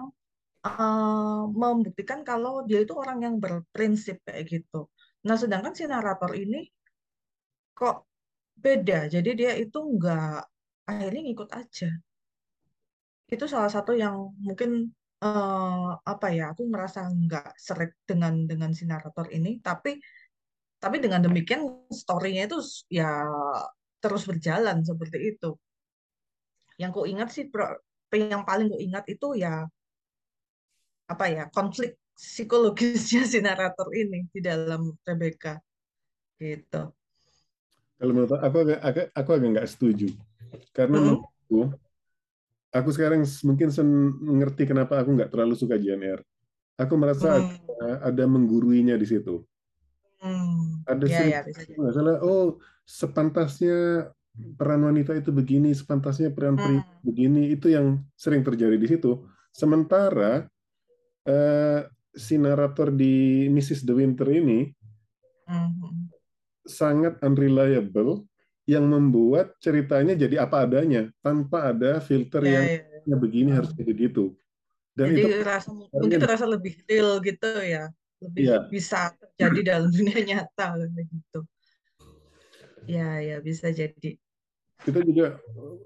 eh, membuktikan kalau dia itu orang yang berprinsip kayak gitu nah sedangkan si narator ini kok beda. Jadi dia itu nggak akhirnya ngikut aja. Itu salah satu yang mungkin eh, apa ya? Aku merasa nggak seret dengan dengan si narator ini, tapi tapi dengan demikian story-nya itu ya terus berjalan seperti itu. Yang ku ingat sih, yang paling ku ingat itu ya apa ya konflik psikologisnya si narator ini di dalam Rebecca gitu. Kalau menurut aku agak, agak aku agak nggak setuju karena hmm. menurutku aku sekarang mungkin mengerti kenapa aku nggak terlalu suka JNR. Aku merasa hmm. ada, ada mengguruinya di situ. Hmm. Ada ya, ya, nggak salah. Oh, sepantasnya peran wanita itu begini, sepantasnya peran pria hmm. begini. Itu yang sering terjadi di situ. Sementara uh, si narator di Mrs. De Winter ini hmm. sangat unreliable yang membuat ceritanya jadi apa adanya tanpa ada filter ya, yang ya. begini hmm. harus jadi gitu. Dan jadi itu rasa, mungkin terasa lebih real gitu ya, lebih ya. bisa terjadi dalam dunia nyata gitu. Ya ya bisa jadi. Itu juga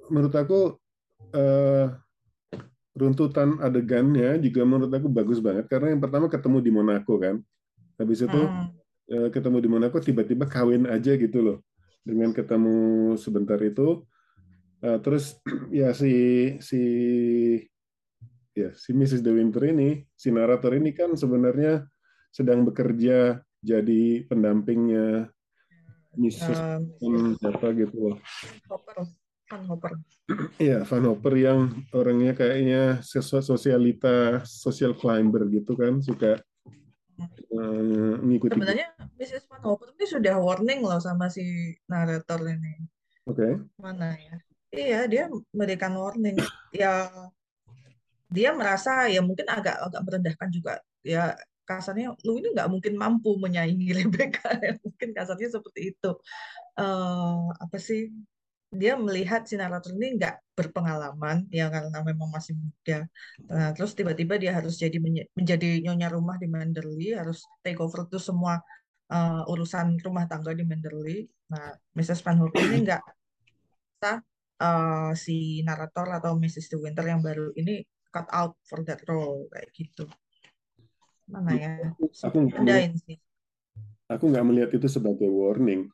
menurut aku uh, runtutan adegannya juga menurut aku bagus banget karena yang pertama ketemu di Monaco kan habis itu hmm. ketemu di Monaco tiba-tiba kawin aja gitu loh dengan ketemu sebentar itu uh, terus ya si si ya si Mrs. De Winter ini si narator ini kan sebenarnya sedang bekerja jadi pendampingnya Mrs. Um, siapa gitu loh. Van Hopper. Iya, Van Hopper yang orangnya kayaknya sosialita, social climber gitu kan, suka uh. Sebenarnya Mrs. Van ini sudah warning loh sama si narator ini. Oke. Okay. Mana ya? Iya, dia memberikan warning. Ya, dia merasa ya mungkin agak agak merendahkan juga. Ya kasarnya lu ini nggak mungkin mampu menyaingi Rebecca ya mungkin kasarnya seperti itu uh, apa sih dia melihat si narator ini nggak berpengalaman ya karena memang masih muda. Nah, terus tiba-tiba dia harus jadi menjadi nyonya rumah di Manderley, harus take over itu semua uh, urusan rumah tangga di Manderley. Nah, Mrs. Van Houten ini nggak uh, si narator atau Mrs. De Winter yang baru ini cut out for that role kayak gitu. Mana ya? Aku nggak sih. Aku nggak melihat itu sebagai warning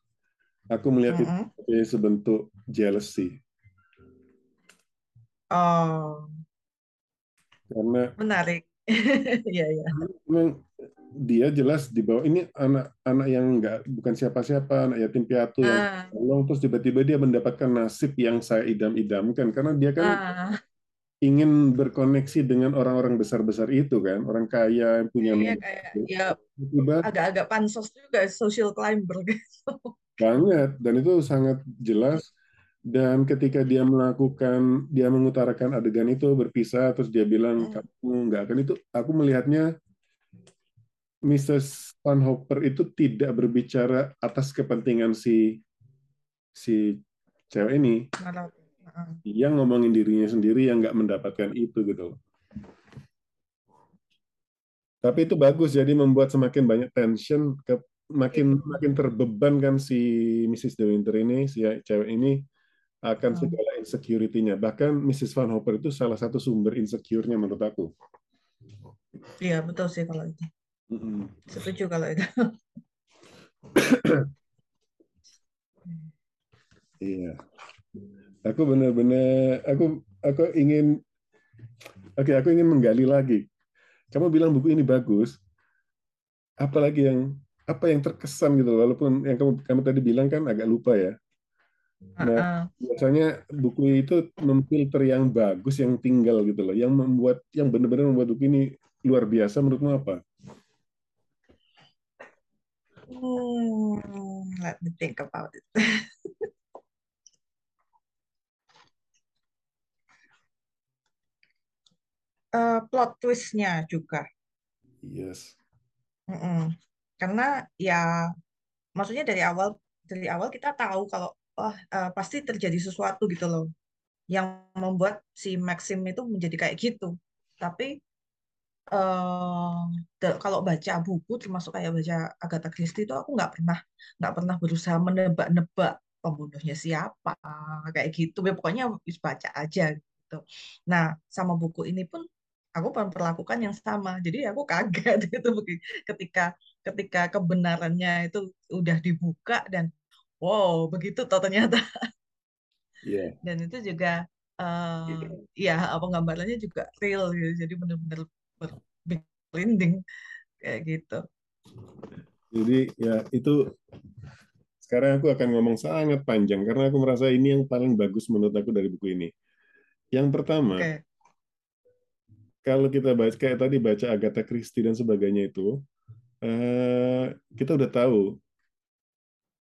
Aku melihat mm -hmm. itu sebagai sebentuk jealousy. Oh. Karena menarik. Iya, iya. Memang dia jelas di bawah ini anak-anak yang enggak bukan siapa-siapa, anak yatim piatu yang tolong terus tiba-tiba dia mendapatkan nasib yang saya idam-idamkan karena dia kan uh. ingin berkoneksi dengan orang-orang besar-besar itu kan, orang kaya yang punya iya, kayak, ya, agak-agak pansos juga social climber gitu. Banget, dan itu sangat jelas. Dan ketika dia melakukan, dia mengutarakan adegan itu berpisah, terus dia bilang, hmm. kamu nggak akan itu, aku melihatnya Mrs. Van Hopper itu tidak berbicara atas kepentingan si si cewek ini. Dia ngomongin dirinya sendiri yang nggak mendapatkan itu gitu Tapi itu bagus, jadi membuat semakin banyak tension ke makin makin terbeban kan si Mrs. De Winter ini si cewek ini akan hmm. segala insecurity-nya. Bahkan Mrs. Van Hopper itu salah satu sumber insecure-nya menurut aku. Iya, betul sih kalau itu. Mm -hmm. Setuju kalau itu. iya. Aku benar-benar aku aku ingin Oke, okay, aku ingin menggali lagi. Kamu bilang buku ini bagus. Apalagi yang apa yang terkesan gitu walaupun yang kamu kamu tadi bilang kan agak lupa ya. Nah uh-uh. biasanya buku itu memfilter yang bagus yang tinggal gitu loh yang membuat yang benar-benar membuat buku ini luar biasa menurutmu apa? Hmm, let me think about it. Uh, plot twistnya juga. Yes. Mm -mm karena ya maksudnya dari awal dari awal kita tahu kalau oh, uh, pasti terjadi sesuatu gitu loh. Yang membuat si Maxim itu menjadi kayak gitu. Tapi uh, kalau baca buku termasuk kayak baca Agatha Christie itu aku nggak pernah nggak pernah berusaha menebak-nebak pembunuhnya siapa kayak gitu. Ya pokoknya baca aja gitu. Nah sama buku ini pun aku memperlakukan yang sama jadi aku kaget itu ketika ketika kebenarannya itu udah dibuka dan wow begitu toh ternyata yeah. dan itu juga uh, ya apa gambarannya juga real gitu jadi benar-benar berlinding kayak gitu jadi ya itu sekarang aku akan ngomong sangat panjang karena aku merasa ini yang paling bagus menurut aku dari buku ini. Yang pertama, okay. Kalau kita baca kayak tadi baca Agatha Christie dan sebagainya itu, uh, kita udah tahu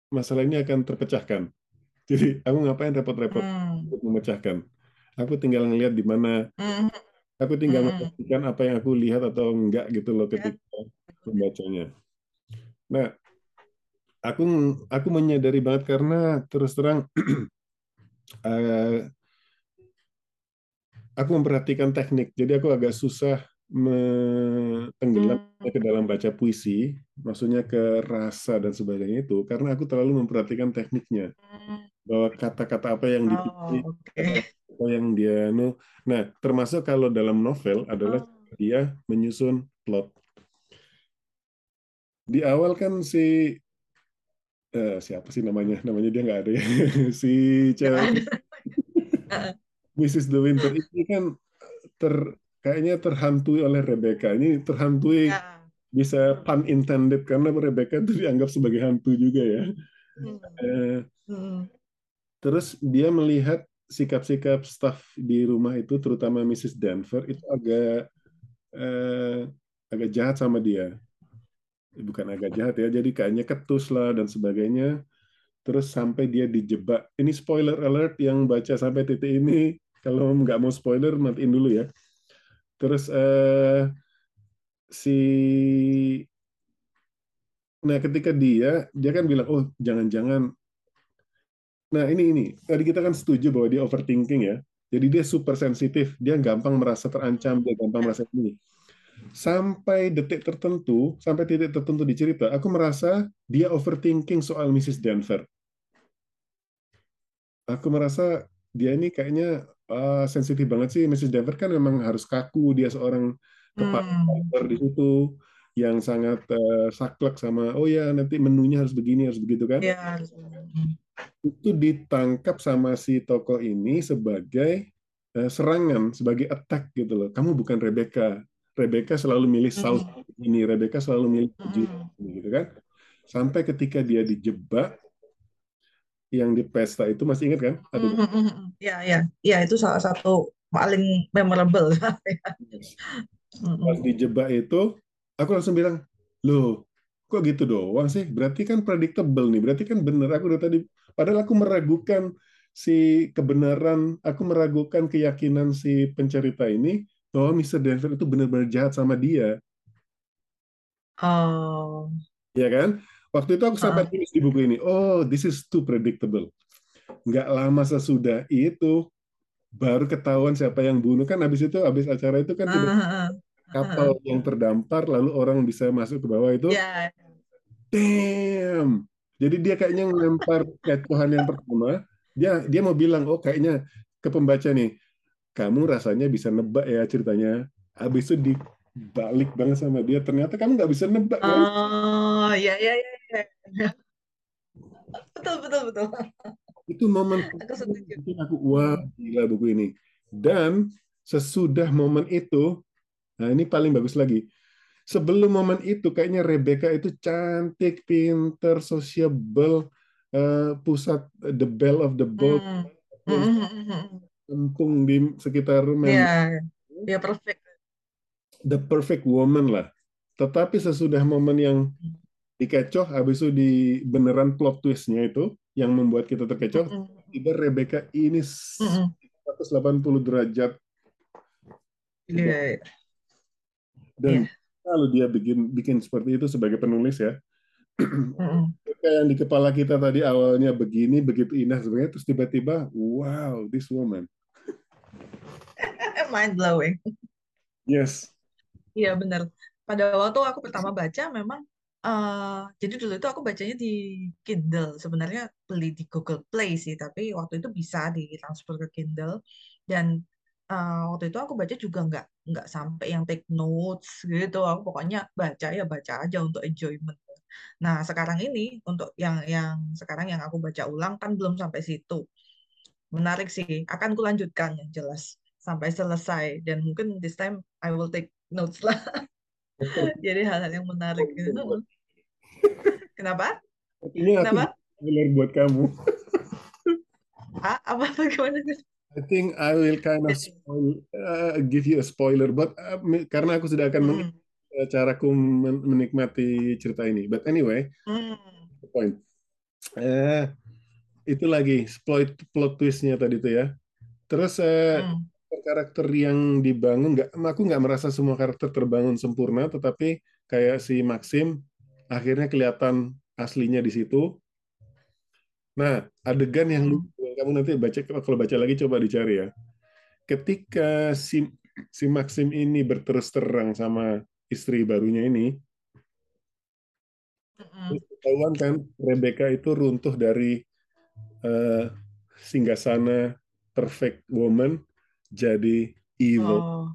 masalah ini akan terpecahkan. Jadi aku ngapain repot-repot hmm. untuk memecahkan? Aku tinggal ngelihat di mana, hmm. aku tinggal hmm. memastikan apa yang aku lihat atau enggak gitu loh ketika membacanya. Nah, aku aku menyadari banget karena terus terang uh, aku memperhatikan teknik, jadi aku agak susah tenggelam hmm. ke dalam baca puisi, maksudnya ke rasa dan sebagainya itu, karena aku terlalu memperhatikan tekniknya, hmm. bahwa kata-kata apa yang dipilih, oh, okay. apa yang dia no, nah termasuk kalau dalam novel adalah oh. dia menyusun plot. Di awal kan si uh, siapa sih namanya? Namanya dia nggak ada ya. si cewek Mrs. De Winter ini kan ter kayaknya terhantui oleh Rebecca. Ini terhantui ya. bisa pun intended karena Rebecca itu dianggap sebagai hantu juga ya. Hmm. Uh, hmm. Terus dia melihat sikap-sikap staff di rumah itu, terutama Mrs. Denver itu agak uh, agak jahat sama dia bukan agak jahat ya, jadi kayaknya ketus lah dan sebagainya. Terus sampai dia dijebak. Ini spoiler alert yang baca sampai titik ini. Kalau nggak mau spoiler, matiin dulu ya. Terus eh, si Nah, ketika dia, dia kan bilang, oh jangan-jangan. Nah, ini ini tadi kita kan setuju bahwa dia overthinking ya. Jadi dia super sensitif, dia gampang merasa terancam, dia gampang merasa ini sampai detik tertentu, sampai titik tertentu di cerita, aku merasa dia overthinking soal Mrs. Denver. Aku merasa dia ini kayaknya uh, sensitif banget sih. Mrs. Denver kan memang harus kaku, dia seorang kepala hmm. di situ yang sangat uh, saklek sama oh ya nanti menunya harus begini harus begitu kan ya. itu ditangkap sama si tokoh ini sebagai uh, serangan sebagai attack gitu loh kamu bukan Rebecca Rebecca selalu milih saus mm. ini, Rebecca selalu milih ini, gitu kan? Sampai ketika dia dijebak, yang di pesta itu masih ingat kan? Ada mm Ya, ya, ya itu salah satu paling memorable. Pas dijebak itu, aku langsung bilang, loh, kok gitu doang sih? Berarti kan predictable nih, berarti kan bener. Aku udah tadi, padahal aku meragukan si kebenaran, aku meragukan keyakinan si pencerita ini bahwa Mr. Denver itu benar-benar jahat sama dia. Oh. Ya kan? Waktu itu aku sampai tulis di buku ini, oh, this is too predictable. Nggak lama sesudah itu, baru ketahuan siapa yang bunuh. Kan habis itu, habis acara itu kan uh, kapal yang terdampar, lalu orang bisa masuk ke bawah itu. Yeah. Damn! Jadi dia kayaknya ngelempar kecohan yang pertama, dia dia mau bilang, oh kayaknya ke pembaca nih, kamu rasanya bisa nebak ya ceritanya. Habis itu dibalik banget sama dia. Ternyata kamu nggak bisa nebak. Oh, ya, ya, ya. Betul, betul, betul. Itu momen aku setuju. Aku, wah, gila buku ini. Dan sesudah momen itu, nah ini paling bagus lagi. Sebelum momen itu, kayaknya Rebecca itu cantik, pinter, sociable, uh, pusat the bell of the boat. Mm. Mm -hmm kampung di sekitar Iya, ya perfect. The perfect woman lah. Tetapi sesudah momen yang dikecoh, habis itu di beneran plot twistnya itu yang membuat kita terkecoh, mm tiba Rebecca ini mm 180 derajat. Iya. Yeah. Dan yeah. kalau dia bikin bikin seperti itu sebagai penulis ya, mm yang di kepala kita tadi awalnya begini begitu indah sebenarnya terus tiba-tiba wow this woman mind blowing yes iya benar pada waktu aku pertama baca memang uh, jadi dulu itu aku bacanya di Kindle. Sebenarnya beli di Google Play sih, tapi waktu itu bisa ditransfer ke Kindle. Dan uh, waktu itu aku baca juga nggak nggak sampai yang take notes gitu. Aku pokoknya baca ya baca aja untuk enjoyment. Nah sekarang ini untuk yang yang sekarang yang aku baca ulang kan belum sampai situ. Menarik sih. Akan kulanjutkan yang jelas sampai selesai dan mungkin this time I will take notes lah. Jadi hal-hal yang menarik. Gitu. Kenapa? Artinya Kenapa? spoiler buat kamu. ah, apa bagaimana? I think I will kind of spoil, uh, give you a spoiler, but uh, karena aku sudah akan mm. menikmati caraku menikmati cerita ini. But anyway, mm. the point. Uh, itu lagi plot plot twistnya tadi tuh ya. Terus uh, mm karakter yang dibangun nggak aku nggak merasa semua karakter terbangun sempurna tetapi kayak si Maxim akhirnya kelihatan aslinya di situ nah adegan yang hmm. kamu nanti baca kalau baca lagi coba dicari ya ketika si si Maxim ini berterus terang sama istri barunya ini ketahuan kan Rebecca itu runtuh dari uh, singgasana perfect woman jadi evil. Oh.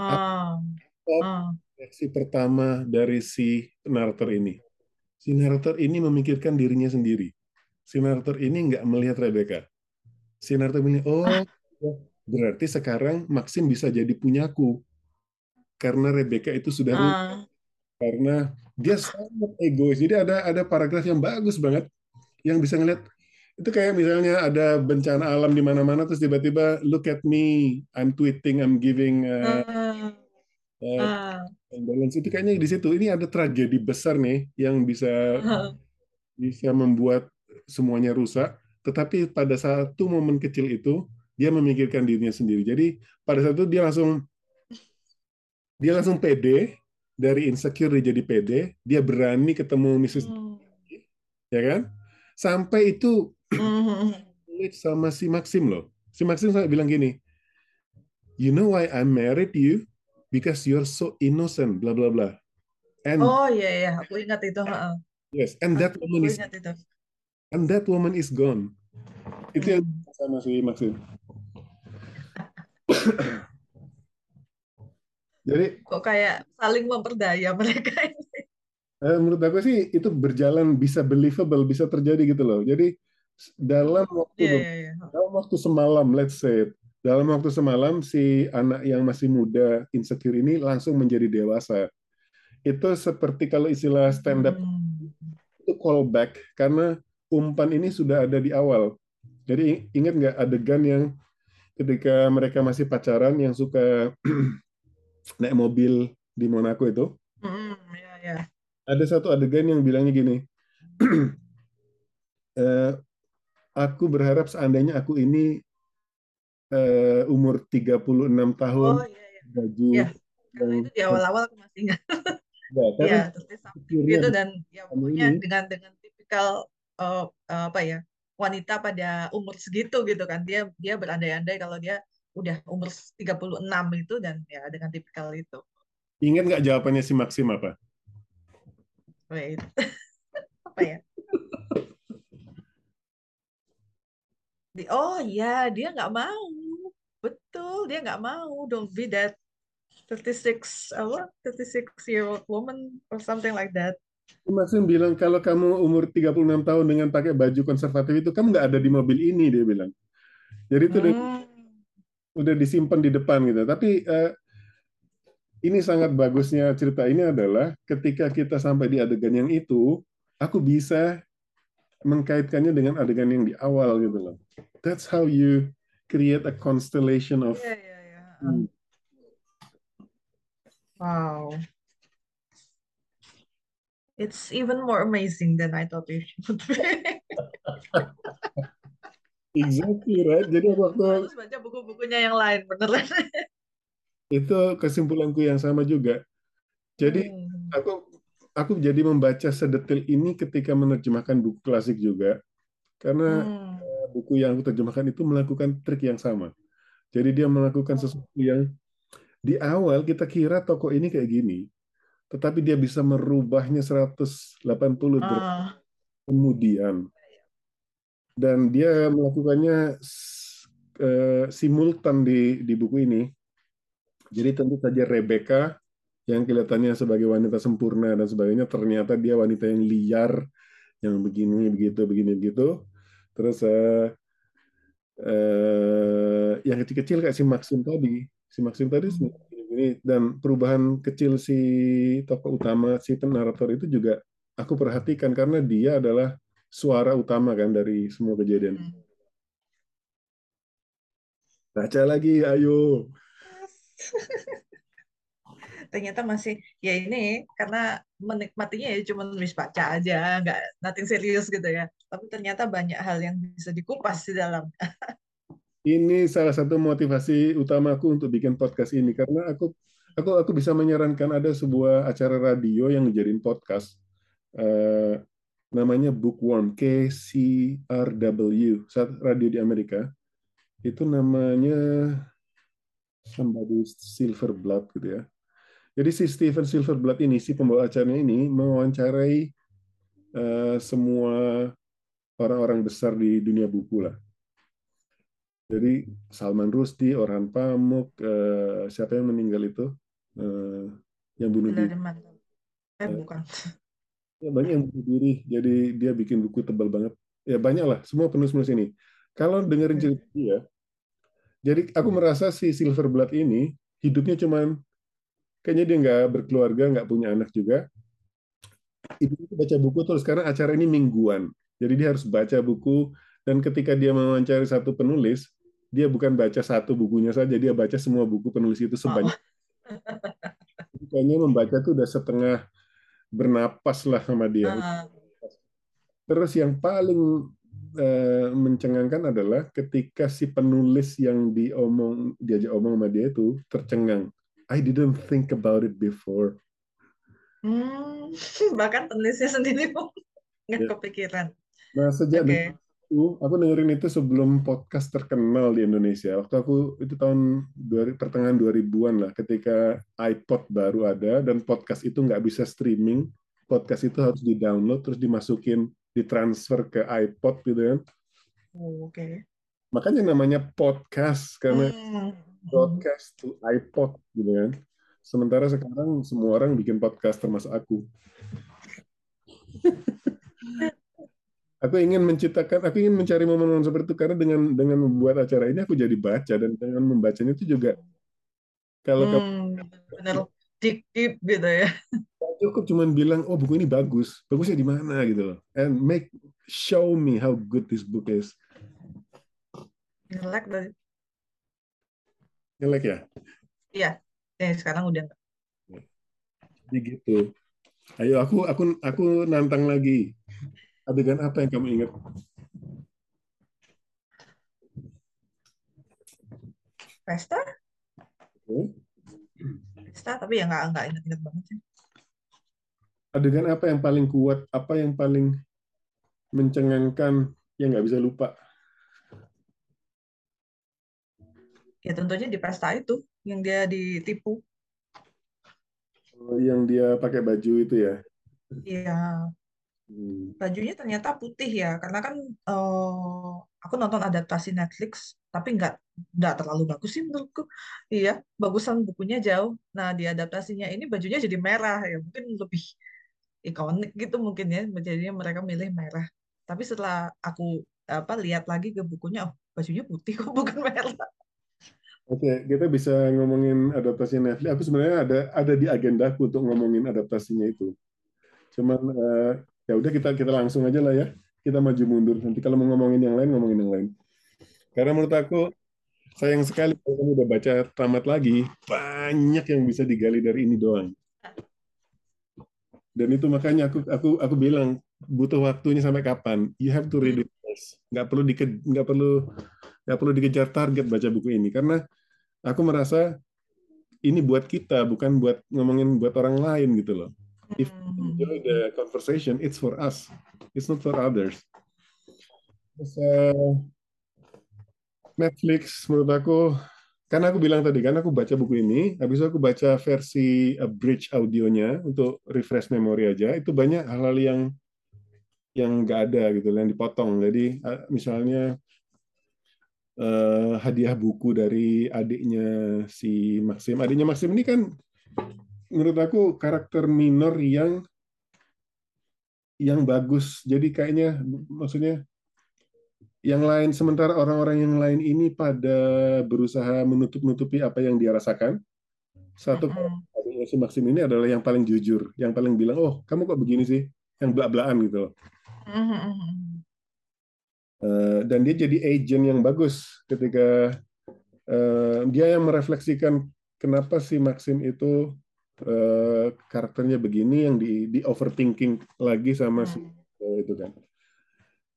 Oh. Oh. Reaksi pertama dari si narator ini. Si narator ini memikirkan dirinya sendiri. Si narator ini nggak melihat Rebecca. Si narator ini, oh, ah. berarti sekarang Maxim bisa jadi punyaku. Karena Rebecca itu sudah uh. Karena dia sangat egois. Jadi ada ada paragraf yang bagus banget yang bisa ngeliat itu kayak misalnya ada bencana alam di mana-mana terus tiba-tiba look at me I'm tweeting I'm giving uh, uh, uh. balance itu kayaknya di situ ini ada tragedi besar nih yang bisa uh. bisa membuat semuanya rusak tetapi pada satu momen kecil itu dia memikirkan dirinya sendiri jadi pada saat itu dia langsung dia langsung pede dari insecure jadi pede dia berani ketemu Mrs. Hmm. ya kan sampai itu Mm-hmm. sama si Maxim loh. Si Maxim saya bilang gini, you know why I married you? Because you're so innocent, bla bla bla. And oh iya iya, aku ingat itu. Yes, and that woman is itu. and that woman is gone. Itu yang sama si Maxim. Jadi kok kayak saling memperdaya mereka ini. Eh, menurut aku sih itu berjalan bisa believable, bisa terjadi gitu loh. Jadi dalam waktu yeah, yeah, yeah. dalam waktu semalam let's say dalam waktu semalam si anak yang masih muda insecure ini langsung menjadi dewasa itu seperti kalau istilah stand up hmm. itu callback karena umpan ini sudah ada di awal jadi ingat nggak adegan yang ketika mereka masih pacaran yang suka naik mobil di Monaco itu mm, yeah, yeah. ada satu adegan yang bilangnya gini uh, aku berharap seandainya aku ini uh, umur 36 tahun oh, iya, iya. baju ya, karena itu di awal-awal aku masih ingat ya, ya terus gitu dan ya pokoknya dengan dengan tipikal uh, uh, apa ya wanita pada umur segitu gitu kan dia dia berandai-andai kalau dia udah umur 36 itu dan ya dengan tipikal itu. Ingat nggak jawabannya si Maxim apa? Wait. apa ya? Oh iya dia nggak mau betul dia nggak mau don't be that 36 apa 36 year old woman or something like that Maksudnya bilang kalau kamu umur 36 tahun dengan pakai baju konservatif itu kamu nggak ada di mobil ini dia bilang. Jadi itu hmm. udah, udah disimpan di depan gitu. Tapi uh, ini sangat bagusnya cerita ini adalah ketika kita sampai di adegan yang itu, aku bisa mengkaitkannya dengan adegan yang di awal gitu loh. That's how you create a constellation of. Yeah, yeah, yeah. Hmm. Wow. It's even more amazing than I thought it would be. exactly right. Jadi waktu harus baca buku-bukunya yang lain beneran. itu kesimpulanku yang sama juga. Jadi hmm. aku aku jadi membaca sedetil ini ketika menerjemahkan buku klasik juga karena hmm. Eh, buku yang aku terjemahkan itu melakukan trik yang sama. Jadi dia melakukan sesuatu yang di awal kita kira toko ini kayak gini, tetapi dia bisa merubahnya 180 derajat Ah, kemudian. Dan dia melakukannya eh, simultan di di buku ini. Jadi tentu saja Rebecca yang kelihatannya sebagai wanita sempurna dan sebagainya ternyata dia wanita yang liar yang begini begitu begini begitu. Terus eh, eh, yang kecil-kecil kayak si Maxim tadi, si Maxim tadi hmm. ini dan perubahan kecil si tokoh utama si narator itu juga aku perhatikan karena dia adalah suara utama kan dari semua kejadian. Hmm. Baca lagi, ayo. Ternyata masih ya ini karena menikmatinya ya cuma nulis baca aja, nggak nothing serius gitu ya. Tapi ternyata banyak hal yang bisa dikupas di dalam. Ini salah satu motivasi utamaku untuk bikin podcast ini karena aku aku aku bisa menyarankan ada sebuah acara radio yang dijadiin podcast. Eh, namanya Bookworm KCRW, saat radio di Amerika. Itu namanya somebody Silverblood gitu ya. Jadi si Steven Silverblood ini, si pembawa acaranya ini mewawancarai eh, semua orang-orang besar di dunia buku lah. Jadi Salman Rushdie, Orhan Pamuk, eh, siapa yang meninggal itu? Eh, yang bunuh diri. Eh bukan. Ya, banyak yang bunuh diri. Jadi dia bikin buku tebal banget. Ya banyak lah, semua penulis-penulis ini. Kalau dengerin cerita dia, jadi aku merasa si Silverblood ini hidupnya cuman kayaknya dia nggak berkeluarga, nggak punya anak juga. Ibu itu baca buku terus karena acara ini mingguan. Jadi dia harus baca buku dan ketika dia mewawancari satu penulis, dia bukan baca satu bukunya saja, dia baca semua buku penulis itu sebanyak. Jadi Kayaknya membaca tuh udah setengah bernapas lah sama dia. Ah, Terus yang paling eh, mencengangkan adalah ketika si penulis yang diomong diajak omong sama dia itu tercengang. I didn't think about it before. hmm, bahkan penulisnya sendiri pun nggak Ya. kepikiran. Nah, sejak dengerin itu, aku dengerin itu sebelum podcast terkenal di Indonesia. Waktu aku itu tahun 2000 pertengahan 2000-an lah, ketika iPod baru ada dan podcast itu nggak bisa streaming. Podcast itu harus di-download terus dimasukin, ditransfer ke iPod gitu kan. Oh, Oke. Makanya namanya podcast karena Hmm. Broadcast to iPod gitu kan. Sementara sekarang semua orang bikin podcast termasuk aku. aku ingin menciptakan, aku ingin mencari momen-momen seperti itu karena dengan dengan membuat acara ini aku jadi baca dan dengan membacanya itu juga kalau Hmm, benar deep deep gitu ya. cukup cuman bilang oh buku ini bagus, bagusnya di mana gitu loh, and make show me how good this book is. Ngelek dari. Jelek ya? Iya. Eh sekarang udah nggak. Jadi gitu. Ayo aku aku aku nantang lagi. Adegan apa yang kamu ingat? Pesta? Oke. Pesta tapi ya nggak nggak inget-inget banget sih. Adegan apa yang paling kuat? Apa yang paling mencengangkan yang nggak bisa lupa? Ya tentunya di pesta itu yang dia ditipu. Oh, Yang dia pakai baju itu ya. Iya. Hmm. bajunya ternyata putih ya karena kan eh, aku nonton adaptasi Netflix tapi nggak nggak terlalu bagus sih menurutku iya bagusan bukunya jauh nah di adaptasinya ini bajunya jadi merah ya mungkin lebih ikonik gitu mungkin ya jadinya mereka milih merah tapi setelah aku apa lihat lagi ke bukunya oh bajunya putih kok bukan merah Oke, kita bisa ngomongin adaptasi Netflix. Aku sebenarnya ada ada di agendaku untuk ngomongin adaptasinya itu. Cuman eh, ya udah kita kita langsung aja lah ya. Kita maju mundur. Nanti kalau mau ngomongin yang lain ngomongin yang lain. Karena menurut aku sayang sekali kalau kamu udah baca tamat lagi, banyak yang bisa digali dari ini doang. Dan itu makanya aku aku aku bilang butuh waktunya sampai kapan? You have to read it. Nggak perlu dike, nggak perlu nggak perlu dikejar target baca buku ini karena aku merasa ini buat kita bukan buat ngomongin buat orang lain gitu loh. If you enjoy the conversation, it's for us. It's not for others. Terus, eh, Netflix menurut aku karena aku bilang tadi kan aku baca buku ini, habis itu aku baca versi bridge audionya untuk refresh memori aja. Itu banyak hal-hal yang yang nggak ada gitu, yang dipotong. Jadi misalnya uh, hadiah buku dari adiknya si Maxim. Adiknya Maxim ini kan menurut aku karakter minor yang yang bagus. Jadi kayaknya maksudnya yang lain sementara orang-orang yang lain ini pada berusaha menutup-nutupi apa yang dia rasakan satu mm-hmm. si Maxim ini adalah yang paling jujur yang paling bilang oh kamu kok begini sih yang belak-belakan gitu loh dan dia jadi agent yang bagus ketika uh, dia yang merefleksikan kenapa si Maxim itu uh, karakternya begini yang di di overthinking lagi sama si uh, itu kan.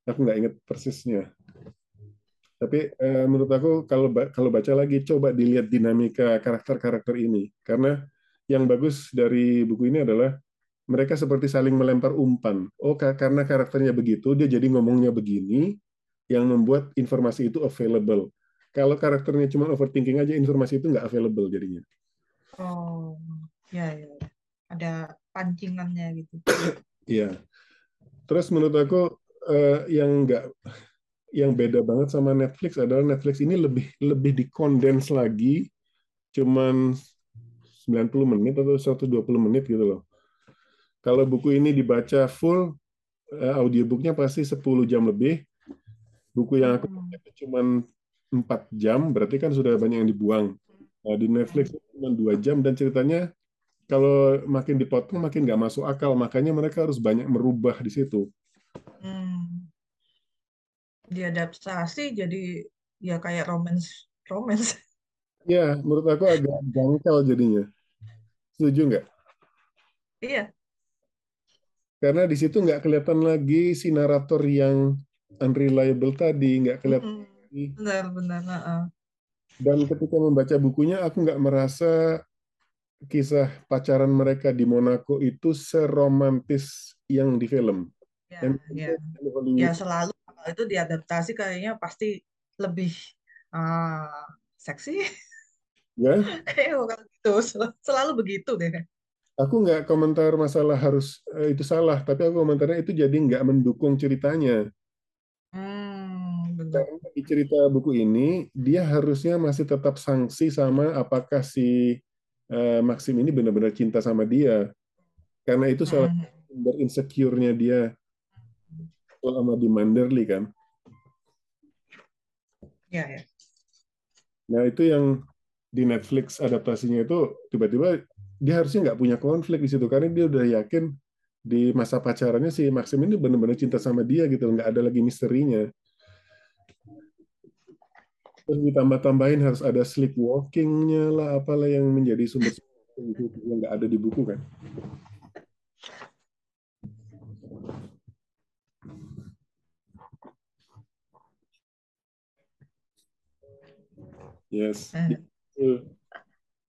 Aku nggak inget persisnya. Tapi eh, menurut aku kalau kalau baca lagi coba dilihat dinamika karakter-karakter ini. Karena yang bagus dari buku ini adalah mereka seperti saling melempar umpan. Oh karena karakternya begitu dia jadi ngomongnya begini yang membuat informasi itu available. Kalau karakternya cuma overthinking aja informasi itu nggak available jadinya. Oh ya ya ada pancingannya gitu. Iya. Terus menurut aku uh, yang nggak yang beda banget sama Netflix adalah Netflix ini lebih lebih dikondens lagi cuman 90 menit atau 120 menit gitu loh. Kalau buku ini dibaca full uh, audiobooknya pasti 10 jam lebih. Buku yang aku baca itu cuman 4 jam, berarti kan sudah banyak yang dibuang. Nah, di Netflix cuma 2 jam dan ceritanya kalau makin dipotong makin nggak masuk akal, makanya mereka harus banyak merubah di situ. Hmm. Diadaptasi jadi ya kayak romance romance. Ya, menurut aku agak jangkal jadinya. Setuju nggak? Iya. Karena di situ nggak kelihatan lagi si narator yang unreliable tadi, nggak kelihatan. Mm-hmm. Benar, benar. Uh -uh. Dan ketika membaca bukunya, aku nggak merasa kisah pacaran mereka di Monaco itu seromantis yang di film. Ya, ya. ya selalu kalau itu diadaptasi kayaknya pasti lebih uh, seksi. Ya. Kayak kalau gitu selalu begitu deh. Aku nggak komentar masalah harus uh, itu salah, tapi aku komentarnya itu jadi nggak mendukung ceritanya. Karena di cerita buku ini dia harusnya masih tetap sanksi sama apakah si uh, Maxim ini benar-benar cinta sama dia. Karena itu salah hmm. insecure-nya dia sama di Manderley kan. Ya, ya. Nah itu yang di Netflix adaptasinya itu tiba-tiba dia harusnya nggak punya konflik di situ karena dia udah yakin di masa pacarannya si Maxim ini benar-benar cinta sama dia gitu nggak ada lagi misterinya terus ditambah-tambahin harus ada sleepwalkingnya lah apalah yang menjadi sumber yang nggak ada di buku kan Yes. Uh,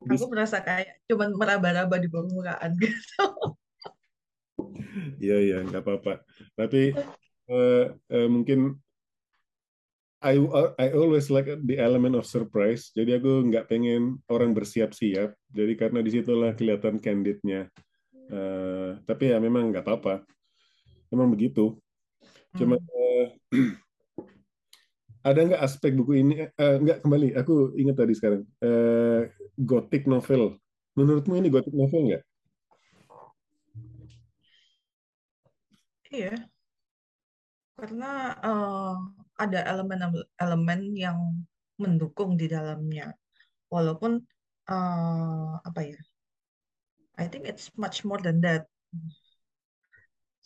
aku merasa kayak cuman meraba-raba di permukaan gitu. Iya iya nggak apa-apa. Tapi uh, uh, mungkin I I always like the element of surprise. Jadi aku nggak pengen orang bersiap-siap. Jadi karena di situlah kelihatan candidnya. Uh, tapi ya memang nggak apa-apa. Memang begitu. Cuma hmm. uh, ada nggak aspek buku ini uh, nggak kembali aku ingat tadi sekarang uh, gothic novel menurutmu ini gothic novel nggak iya karena uh, ada elemen-elemen yang mendukung di dalamnya walaupun uh, apa ya I think it's much more than that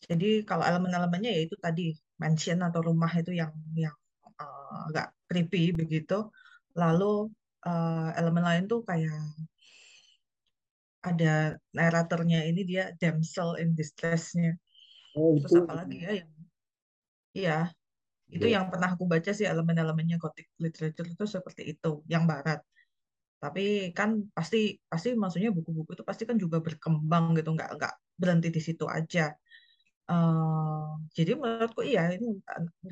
jadi kalau elemen-elemennya ya itu tadi mansion atau rumah itu yang yang uh, agak creepy begitu. Lalu uh, elemen lain tuh kayak ada naratornya ini dia damsel in distress-nya. Oh, Terus apa lagi ya yang iya itu yeah. yang pernah aku baca sih elemen-elemennya gothic literature itu seperti itu yang barat. Tapi kan pasti pasti maksudnya buku-buku itu pasti kan juga berkembang gitu nggak nggak berhenti di situ aja. Uh, jadi menurutku iya ini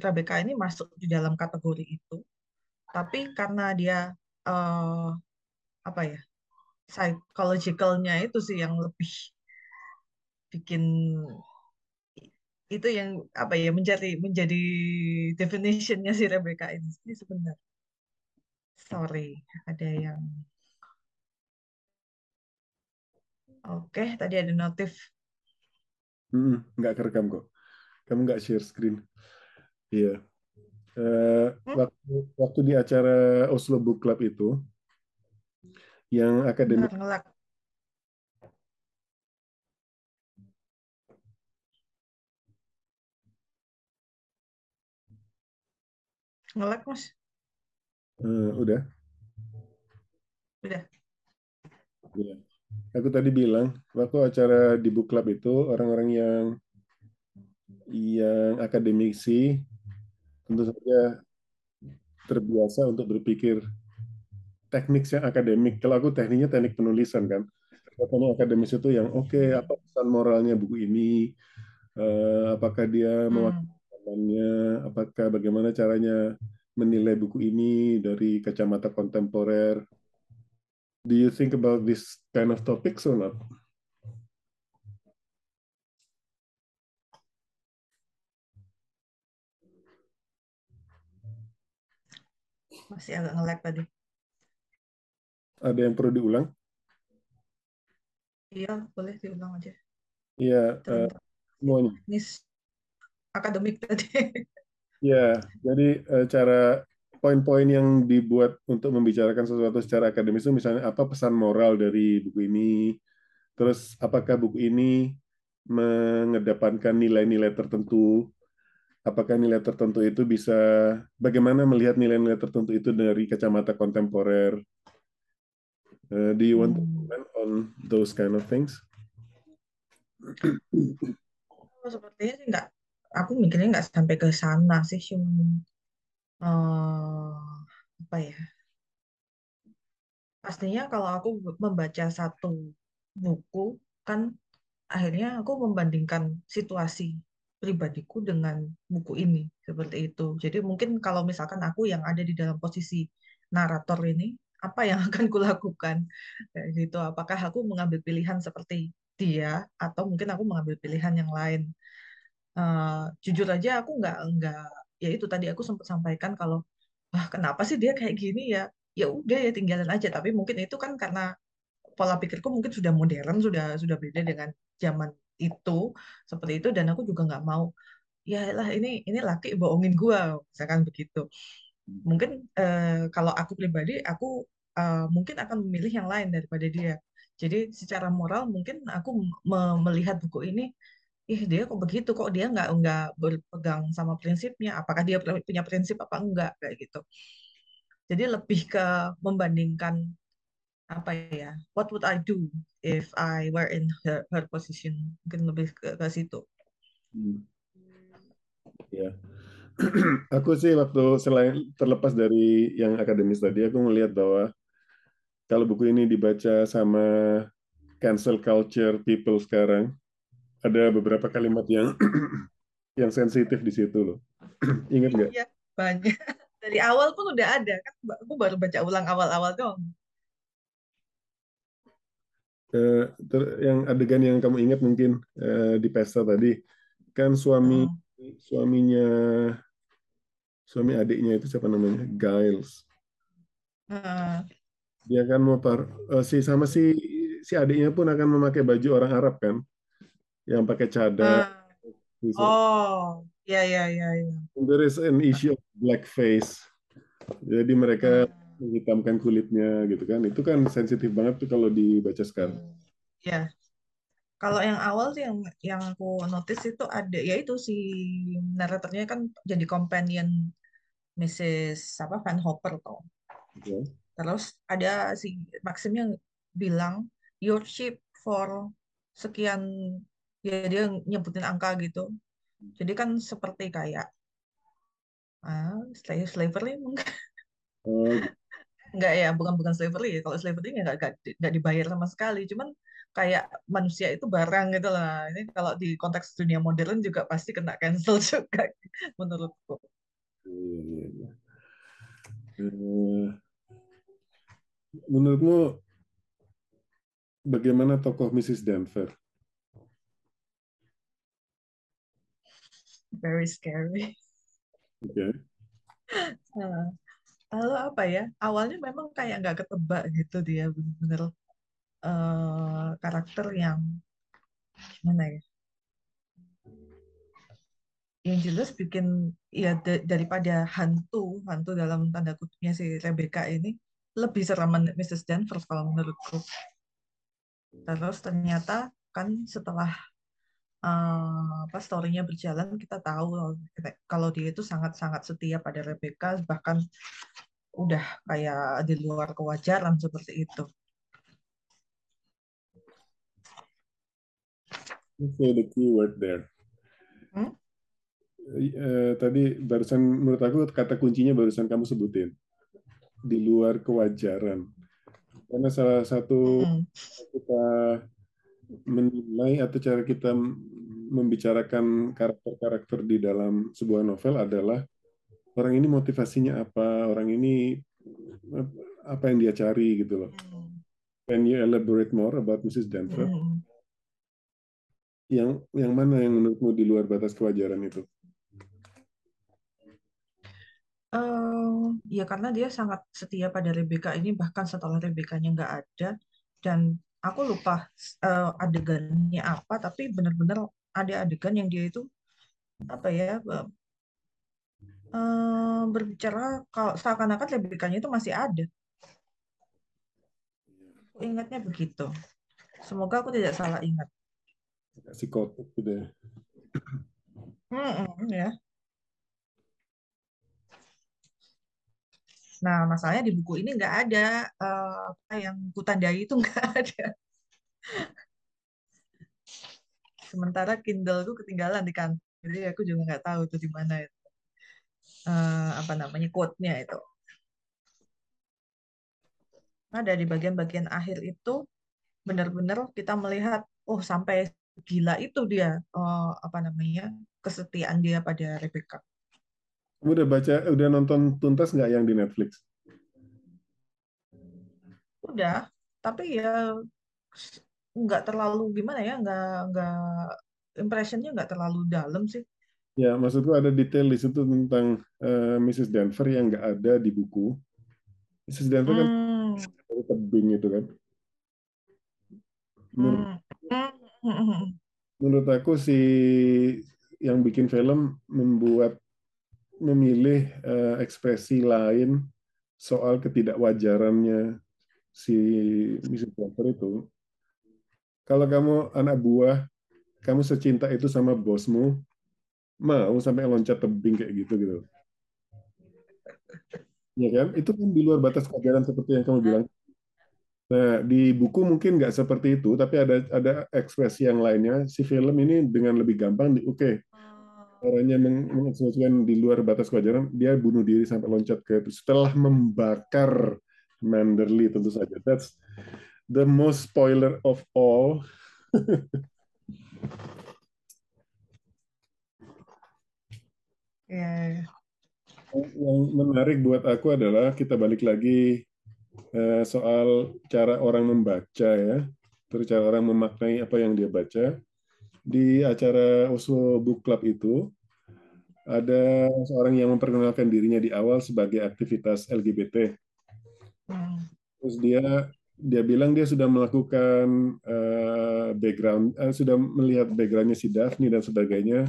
Rebecca ini masuk di dalam kategori itu. Tapi karena dia uh, apa ya psychologicalnya itu sih yang lebih bikin itu yang apa ya menjadi menjadi definitionnya si Rebecca ini, ini sebenarnya. Sorry ada yang oke tadi ada notif. Hmm, nggak kerekam kok. Kamu nggak share screen. Iya. Uh, hmm? waktu waktu di acara Oslo Book Club itu yang akademik ngelak ngelak mas uh, udah udah ya. aku tadi bilang waktu acara di book club itu orang-orang yang yang akademisi tentu saja terbiasa untuk berpikir teknik yang akademik. Kalau aku tekniknya teknik penulisan kan. Teknik akademis itu yang oke, okay, apa pesan moralnya buku ini? Uh, apakah dia hmm. Apakah bagaimana caranya menilai buku ini dari kacamata kontemporer? Do you think about this kind of topics or not? Masih agak ngelag tadi. Ada yang perlu diulang? Iya, boleh diulang aja. Iya, uh, semuanya. Nis akademik tadi. Iya, jadi uh, cara poin-poin yang dibuat untuk membicarakan sesuatu secara akademis itu misalnya apa pesan moral dari buku ini, terus apakah buku ini mengedepankan nilai-nilai tertentu, apakah nilai tertentu itu bisa bagaimana melihat nilai-nilai tertentu itu dari kacamata kontemporer. Uh, do you want to hmm. comment on those kind of things? Oh, sepertinya sih nggak, aku mikirnya nggak sampai ke sana sih, cuma uh, apa ya? Pastinya kalau aku membaca satu buku, kan akhirnya aku membandingkan situasi pribadiku dengan buku ini seperti itu. Jadi mungkin kalau misalkan aku yang ada di dalam posisi narator ini, apa yang akan kulakukan kayak gitu? Apakah aku mengambil pilihan seperti dia atau mungkin aku mengambil pilihan yang lain? Uh, jujur aja aku nggak nggak ya itu tadi aku sempat sampaikan kalau ah kenapa sih dia kayak gini ya? Ya udah ya tinggalin aja tapi mungkin itu kan karena pola pikirku mungkin sudah modern sudah sudah beda dengan zaman itu seperti itu dan aku juga nggak mau ya lah ini ini laki bohongin gua misalkan begitu. Mungkin eh, kalau aku pribadi aku eh, mungkin akan memilih yang lain daripada dia. Jadi secara moral mungkin aku me melihat buku ini ih dia kok begitu? Kok dia nggak nggak berpegang sama prinsipnya? Apakah dia punya prinsip apa enggak? Kayak gitu. Jadi lebih ke membandingkan apa ya what would I do if I were in her, her position? Mungkin lebih ke, ke situ. Hmm. ya aku sih waktu selain terlepas dari yang akademis tadi aku melihat bahwa kalau buku ini dibaca sama cancel culture people sekarang ada beberapa kalimat yang yang sensitif di situ loh. Ingat nggak? Iya banyak. Dari awal pun udah ada. Kan aku baru baca ulang awal-awal dong uh, yang adegan yang kamu ingat mungkin uh, di pesta tadi. Kan suami hmm. suaminya suami adiknya itu siapa namanya? Giles. Hmm. dia kan mau par uh, si sama si si adiknya pun akan memakai baju orang Arab kan yang pakai cadar. Hmm. oh ya ya ya ya. There is an issue of blackface jadi mereka hmm. menghitamkan kulitnya gitu kan. Itu kan sensitif banget tuh kalau dibaca sekarang. Ya. Kalau yang awal sih yang yang aku notice itu ada ya itu si naratornya kan jadi companion Mrs. apa Van Hopper tuh okay. terus ada si Maxim yang bilang your ship for sekian ya dia nyebutin angka gitu. Jadi kan seperti kayak ah slavery mungkin. Oh, nggak ya bukan bukan slavery. Ya kalau slavery nggak nggak dibayar sama sekali. Cuman kayak manusia itu barang gitu lah. Ini kalau di konteks dunia modern juga pasti kena cancel juga menurutku. Iya, iya, iya. Uh, menurutmu bagaimana tokoh Mrs. Denver? Very scary. Oke. Okay. Lalu apa ya? Awalnya memang kayak nggak ketebak gitu dia bener-bener uh, karakter yang gimana ya? Yang jelas bikin ya daripada hantu, hantu dalam tanda kutipnya si Rebecca ini lebih serem Mrs. Denver kalau menurutku. Terus ternyata kan setelah uh, apa story-nya berjalan kita tahu kalau dia itu sangat-sangat setia pada Rebecca bahkan udah kayak di luar kewajaran seperti itu. Okay, the keyword there. Hmm? Uh, tadi barusan menurut aku kata kuncinya barusan kamu sebutin di luar kewajaran. Karena salah satu hmm. kita menilai atau cara kita membicarakan karakter-karakter di dalam sebuah novel adalah orang ini motivasinya apa, orang ini apa yang dia cari gitu loh. Hmm. Can you elaborate more about Mrs. Denver? Hmm. Yang yang mana yang menurutmu di luar batas kewajaran itu? Uh, ya karena dia sangat setia pada Rebecca ini bahkan setelah Rebecca-nya nggak ada dan aku lupa uh, adegannya apa tapi benar-benar ada adegan yang dia itu apa ya uh, berbicara kalau seakan-akan Rebecca-nya itu masih ada. Aku ingatnya begitu. Semoga aku tidak salah ingat. Psikotik gitu ya. Ya. Nah, masalahnya di buku ini nggak ada uh, apa yang kutandai itu nggak ada. Sementara Kindle itu ketinggalan di kantor, jadi aku juga nggak tahu itu di mana itu. Uh, apa namanya quote-nya itu. Ada di bagian-bagian akhir itu benar-benar kita melihat oh sampai gila itu dia uh, apa namanya kesetiaan dia pada Rebecca. Kamu udah baca, udah nonton tuntas nggak yang di Netflix? Udah, tapi ya nggak terlalu gimana ya, nggak nggak impressionnya nggak terlalu dalam sih. Ya, maksudku ada detail di situ tentang uh, eh, Mrs. Denver yang nggak ada di buku. Mrs. Denver kan hmm. dari tebing itu kan. Menurut, hmm. menurut aku si yang bikin film membuat memilih uh, ekspresi lain soal ketidakwajarannya si Mrs. Walker itu. Kalau kamu anak buah, kamu secinta itu sama bosmu, mau sampai loncat tebing kayak gitu gitu. Ya kan? Itu kan di luar batas kewajaran seperti yang kamu bilang. Nah, di buku mungkin nggak seperti itu, tapi ada ada ekspresi yang lainnya. Si film ini dengan lebih gampang, oke, okay, caranya mengekspresikan di luar batas kewajaran, dia bunuh diri sampai loncat ke itu. Setelah membakar Manderly tentu saja. That's the most spoiler of all. yeah. Yang menarik buat aku adalah kita balik lagi eh, soal cara orang membaca ya, terus cara orang memaknai apa yang dia baca di acara Oslo Book Club itu ada seorang yang memperkenalkan dirinya di awal sebagai aktivitas LGBT. Hmm. Terus dia dia bilang dia sudah melakukan uh, background, uh, sudah melihat backgroundnya si Daphne dan sebagainya,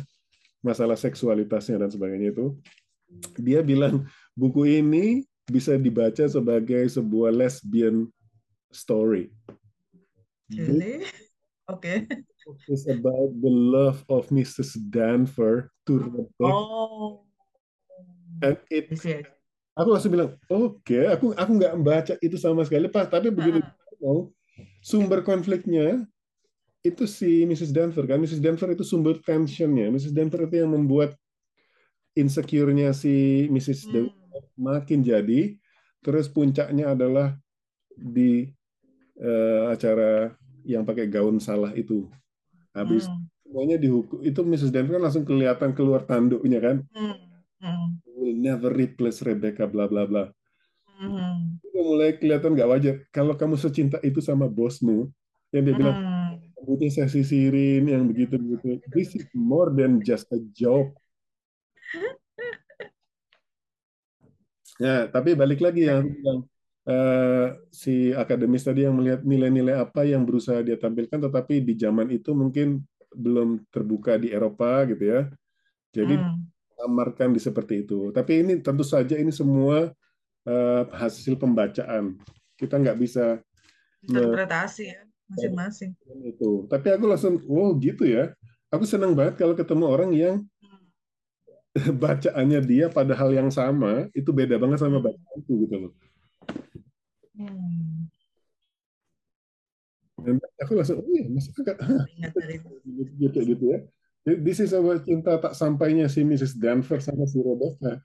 masalah seksualitasnya dan sebagainya itu. Dia bilang buku ini bisa dibaca sebagai sebuah lesbian story. Really? Oke. Okay is about the love of Mrs. Danver to Rebecca. Oh. And it, yes. Aku langsung bilang, oke, okay, aku aku nggak membaca itu sama sekali, pak. Tapi begitu uh. sumber konfliknya itu si Mrs. Danver kan, Mrs. Danver itu sumber tensionnya. Mrs. Danver itu yang membuat insecure-nya si Mrs. Hmm. Makin jadi. Terus puncaknya adalah di uh, acara yang pakai gaun salah itu Habis hmm. semuanya dihukum. Itu Mrs. Denver kan langsung kelihatan keluar tanduknya kan. Hmm. Hmm. Will never replace Rebecca bla bla bla. Hmm. Udah mulai kelihatan nggak wajar. Kalau kamu secinta itu sama bosmu, yang dia bilang, Hmm. butuh saya sisirin, yang begitu-begitu. This is more than just a job. Ya, tapi balik lagi yang yang eh, si akademis tadi yang melihat nilai-nilai apa yang berusaha dia tampilkan, tetapi di zaman itu mungkin belum terbuka di Eropa gitu ya. Jadi Hmm. Amarkan di seperti itu. Tapi ini tentu saja ini semua eh, hasil pembacaan. Kita nggak bisa Interpretasi ya masing-masing. itu. Tapi aku langsung, wow gitu ya. Aku senang banget kalau ketemu orang yang bacaannya dia pada hal yang sama itu beda banget sama Hmm. bacaanku gitu loh. Hmm. Dan aku langsung, oh iya, masa agak Ingat dari itu. gitu gitu ya. This is about cinta tak sampainya si Mrs. Danvers sama si Rebecca.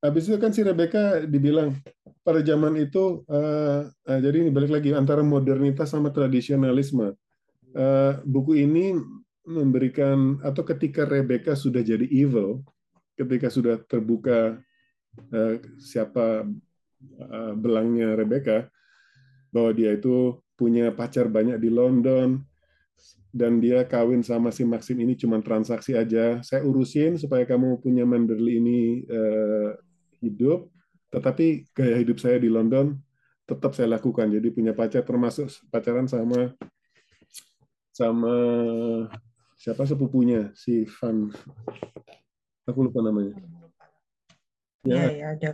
Habis itu kan si Rebecca dibilang pada zaman itu, eh, eh, jadi ini balik lagi antara modernitas sama tradisionalisme. Eh, buku ini memberikan atau ketika Rebecca sudah jadi evil, ketika sudah terbuka eh, siapa eh, belangnya Rebecca, bahwa dia itu punya pacar banyak di London dan dia kawin sama si Maxim ini cuma transaksi aja. Saya urusin supaya kamu punya Manderley ini eh, hidup, tetapi gaya hidup saya di London tetap saya lakukan. Jadi punya pacar termasuk pacaran sama sama siapa sepupunya si Van aku lupa namanya. Iya, Ya, ya, ada.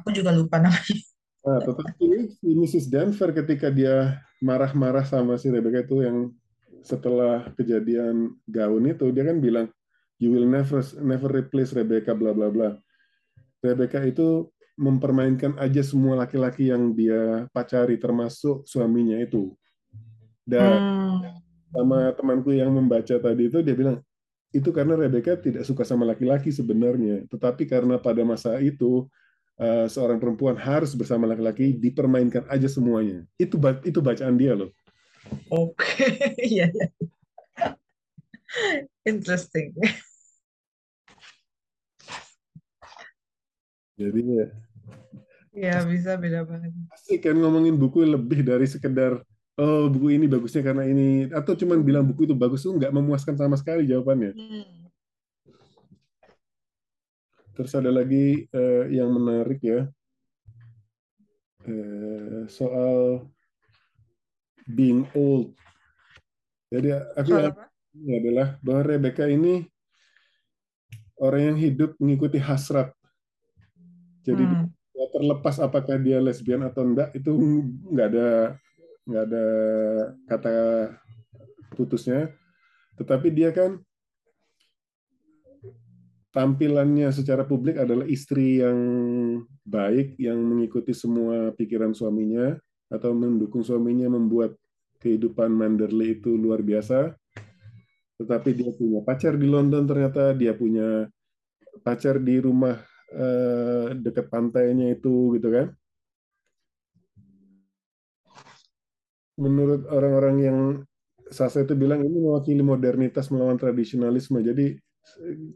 Aku juga lupa namanya. Nah, tetapi si Mrs. Denver ketika dia marah-marah sama si Rebecca itu yang setelah kejadian gaun itu dia kan bilang you will never never replace Rebecca bla bla bla. Rebecca itu mempermainkan aja semua laki-laki yang dia pacari termasuk suaminya itu. Dan Hmm. sama temanku yang membaca tadi itu dia bilang itu karena Rebecca tidak suka sama laki-laki sebenarnya, tetapi karena pada masa itu eh, seorang perempuan harus bersama laki-laki dipermainkan aja semuanya. Itu itu bacaan dia loh. Oke, iya, iya. Interesting. Jadi ya, Ya, bisa beda banget. asik kan ngomongin buku lebih dari sekedar oh buku ini bagusnya karena ini atau cuman bilang buku itu bagus tuh nggak memuaskan sama sekali jawabannya. Hmm. Terus ada lagi eh, yang menarik ya eh, soal being old. Jadi aku apa? ini adalah bahwa Rebecca ini orang yang hidup mengikuti hasrat. Jadi Hmm. ya terlepas apakah dia lesbian atau enggak itu nggak ada nggak ada kata putusnya. Tetapi dia kan tampilannya secara publik adalah istri yang baik yang mengikuti semua pikiran suaminya atau mendukung suaminya membuat kehidupan Manderley itu luar biasa. Tetapi dia punya pacar di London ternyata dia punya pacar di rumah eh, dekat pantainya itu gitu kan. Menurut orang-orang yang Sasa itu bilang ini mewakili modernitas melawan tradisionalisme. Jadi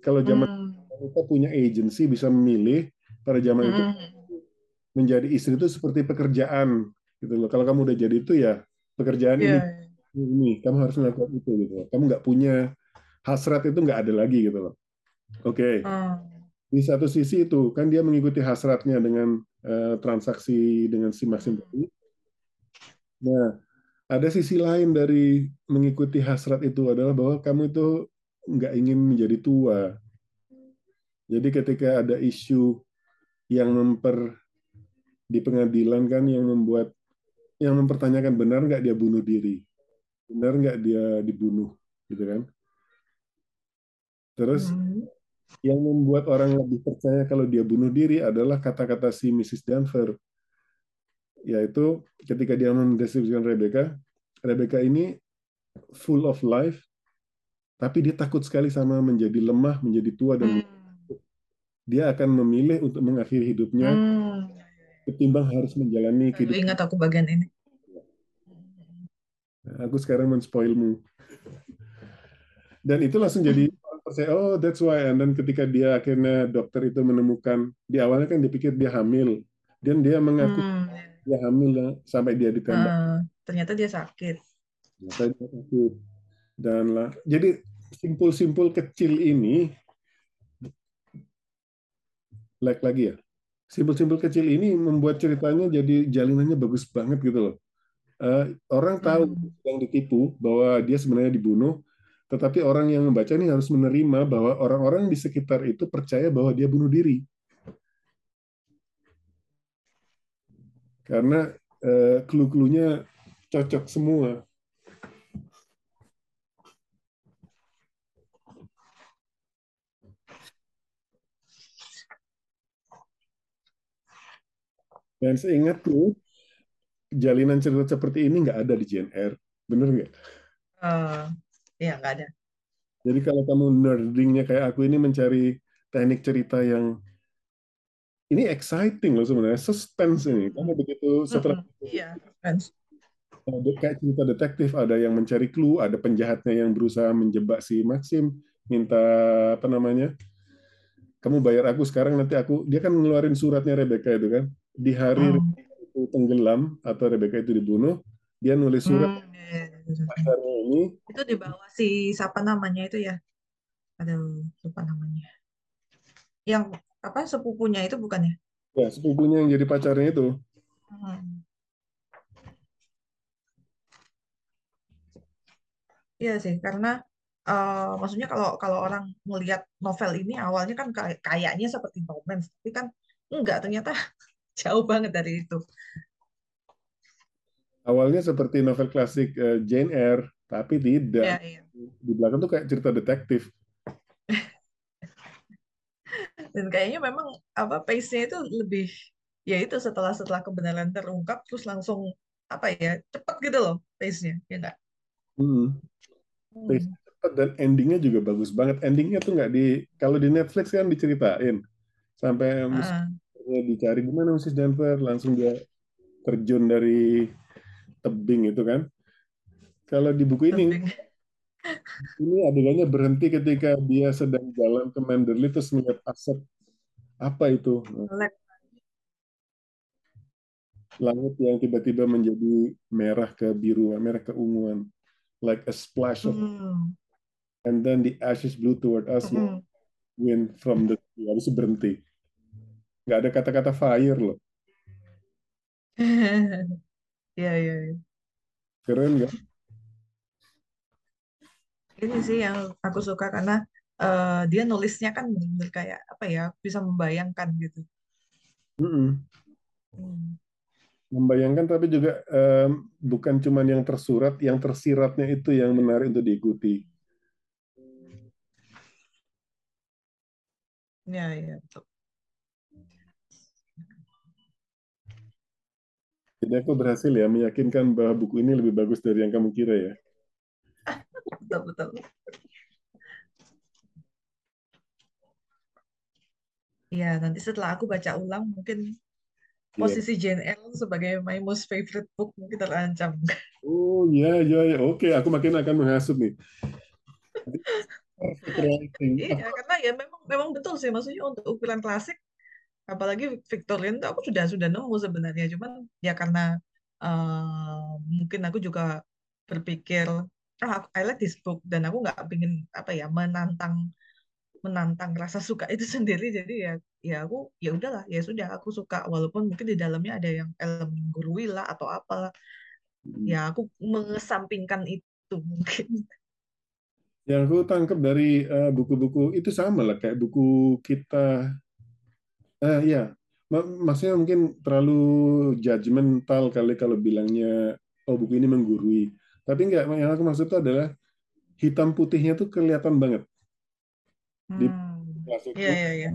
kalau zaman Hmm. kita punya agency bisa memilih pada zaman itu Hmm. menjadi istri itu seperti pekerjaan gitu loh. Kalau kamu udah jadi itu ya pekerjaan Iya, ini ini kamu harus melakukan itu gitu loh. Kamu nggak punya hasrat itu nggak ada lagi gitu loh. Oke, Hmm. di satu sisi itu kan dia mengikuti hasratnya dengan eh, transaksi dengan si Maxim tadi. Nah, ada sisi lain dari mengikuti hasrat itu adalah bahwa kamu itu nggak ingin menjadi tua. Jadi ketika ada isu yang memper di pengadilan kan yang membuat yang mempertanyakan benar nggak dia bunuh diri, benar nggak dia dibunuh, gitu kan? Terus Hmm. yang membuat orang lebih percaya kalau dia bunuh diri adalah kata-kata si Mrs. Danver, yaitu ketika dia mendeskripsikan Rebecca, Rebecca ini full of life, tapi dia takut sekali sama menjadi lemah, menjadi tua dan Hmm. dia akan memilih untuk mengakhiri hidupnya Hmm. ketimbang harus menjalani Baru kehidupan. ingat aku bagian ini. Aku sekarang menspoilmu. Dan itu langsung jadi percaya oh that's why and then ketika dia akhirnya dokter itu menemukan di awalnya kan dipikir dia hamil dan dia mengaku Hmm, dia hamil sampai dia ditembak eh, ternyata dia sakit. ternyata dia sakit dan lah jadi simpul-simpul kecil ini like lagi ya. Simpul-simpul kecil ini membuat ceritanya jadi jalinannya bagus banget gitu loh. Eh, orang tahu Hmm, yang ditipu bahwa dia sebenarnya dibunuh tetapi orang yang membaca ini harus menerima bahwa orang-orang di sekitar itu percaya bahwa dia bunuh diri. Karena eh, clue-cluenya cocok semua. Dan seingatku, jalinan cerita seperti ini nggak ada di JNR. Bener nggak? eh, ya nggak ada. Jadi kalau kamu nerdingnya kayak aku ini mencari teknik cerita yang ini exciting loh sebenarnya, suspense ini. Karena begitu setelah Mm-mm, Iya, ada kayak cerita detektif, ada yang mencari clue, ada penjahatnya yang berusaha menjebak si Maxim, minta apa namanya? Kamu bayar aku sekarang nanti aku dia kan ngeluarin suratnya Rebecca itu kan. Di hari Hmm, Rebecca itu tenggelam atau Rebecca itu dibunuh, dia nulis surat hmm, iya, iya, iya. pacarnya ini Itu di bawah si siapa namanya itu ya? Aduh, lupa namanya. Yang apa sepupunya itu bukan ya? ya sepupunya yang jadi pacarnya itu. Hmm. Iya sih, karena eh, maksudnya kalau kalau orang melihat novel ini awalnya kan kayak- kayaknya seperti romance, tapi kan enggak, ternyata jauh banget dari itu. Awalnya seperti novel klasik eh, Jane Eyre, tapi tidak. Iya, iya. Di belakang tuh kayak cerita detektif. Dan kayaknya memang apa pace-nya itu lebih ya itu setelah setelah kebenaran terungkap terus langsung apa ya cepat gitu loh pace-nya ya enggak? Hmm. Pace cepat dan endingnya juga bagus banget. Endingnya tuh nggak di kalau di Netflix kan diceritain sampai Heeh. Musuhnya dicari gimana Mrs. Denver langsung dia terjun dari tebing itu kan. Kalau di buku ini ini adegannya berhenti ketika dia sedang jalan ke Manderley terus melihat asap apa itu langit yang tiba-tiba menjadi merah ke biru merah ke unguan like a splash of Hmm. and then the ashes blew toward us Mm-mm. wind from the sea. itu berhenti nggak ada kata-kata fire loh Iya, iya, iya. keren nggak Ini sih yang aku suka karena eh, dia nulisnya kan bener-bener kayak apa ya bisa membayangkan gitu. Mm-mm. Hmm. membayangkan tapi juga em, bukan cuma yang tersurat yang tersiratnya itu yang menarik untuk diikuti Iya, iya, betul. Jadi aku berhasil ya meyakinkan bahwa buku ini lebih bagus dari yang kamu kira ya Betul, betul. Iya, nanti setelah aku baca ulang mungkin Iya. posisi Jane Eyre sebagai my most favorite book mungkin terancam. Oh iya iya iya. Oke, aku makin akan menghasut nih. Iya, karena ya memang memang betul sih maksudnya untuk ukuran klasik apalagi Victorian itu aku sudah sudah nemu sebenarnya. Cuman ya karena eh, mungkin aku juga berpikir ah aku- I like this book. Dan aku nggak pingin apa ya menantang menantang rasa suka itu sendiri. Jadi ya ya aku ya udahlah ya sudah aku suka. Walaupun mungkin di dalamnya ada yang elemen gurui lah atau apalah. Ya aku mengesampingkan itu mungkin. Yang aku tangkap dari eh, buku-buku itu sama lah kayak buku kita. Eh ya, Ma- maksudnya mungkin terlalu judgmental kali kalau bilangnya oh buku ini menggurui. Tapi enggak, yang aku maksud itu adalah hitam putihnya tuh kelihatan banget di hmm. klasik Iya iya iya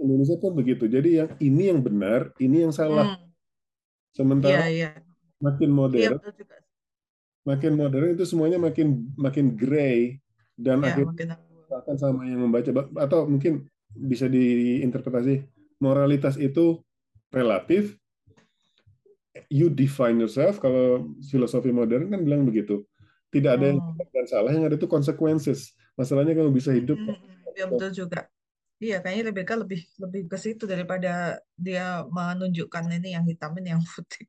Indonesia tuh begitu. Jadi yang ini yang benar, ini yang salah. Hmm. Iya Sementara iya makin iya modern, juga makin modern itu semuanya makin makin gray dan ya akhirnya akan sama yang membaca atau mungkin bisa diinterpretasi moralitas itu relatif you define yourself kalau filosofi modern kan bilang begitu tidak ada yang Hmm. benar dan salah, yang ada itu consequences. Masalahnya kamu bisa hidup. Ya betul juga. Iya, kayaknya Rebecca lebih lebih ke situ daripada dia menunjukkan ini yang hitam ini yang putih.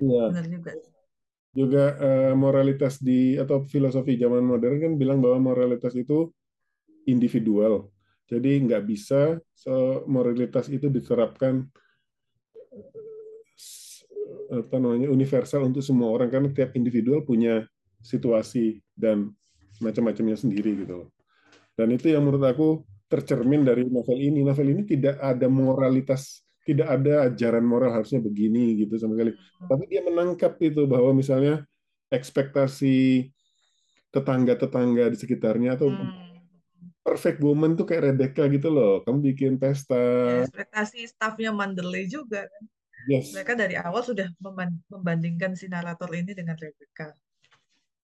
ya, Benar juga. juga eh, moralitas di atau filosofi zaman modern kan bilang bahwa moralitas itu individual. Jadi nggak bisa so, moralitas itu diterapkan s- apa namanya universal untuk semua orang karena tiap individual punya situasi dan macam-macamnya sendiri gitu loh. Dan itu yang menurut aku tercermin dari novel ini. Novel ini tidak ada moralitas, tidak ada ajaran moral harusnya begini gitu sama sekali. Tapi dia menangkap itu bahwa misalnya ekspektasi tetangga-tetangga di sekitarnya atau Hmm. Perfect woman tuh kayak Rebecca gitu loh. Kamu bikin pesta, Ya, ekspektasi staffnya Manderley juga kan. yes, Mereka dari awal sudah memban- membandingkan si narator ini dengan Rebecca.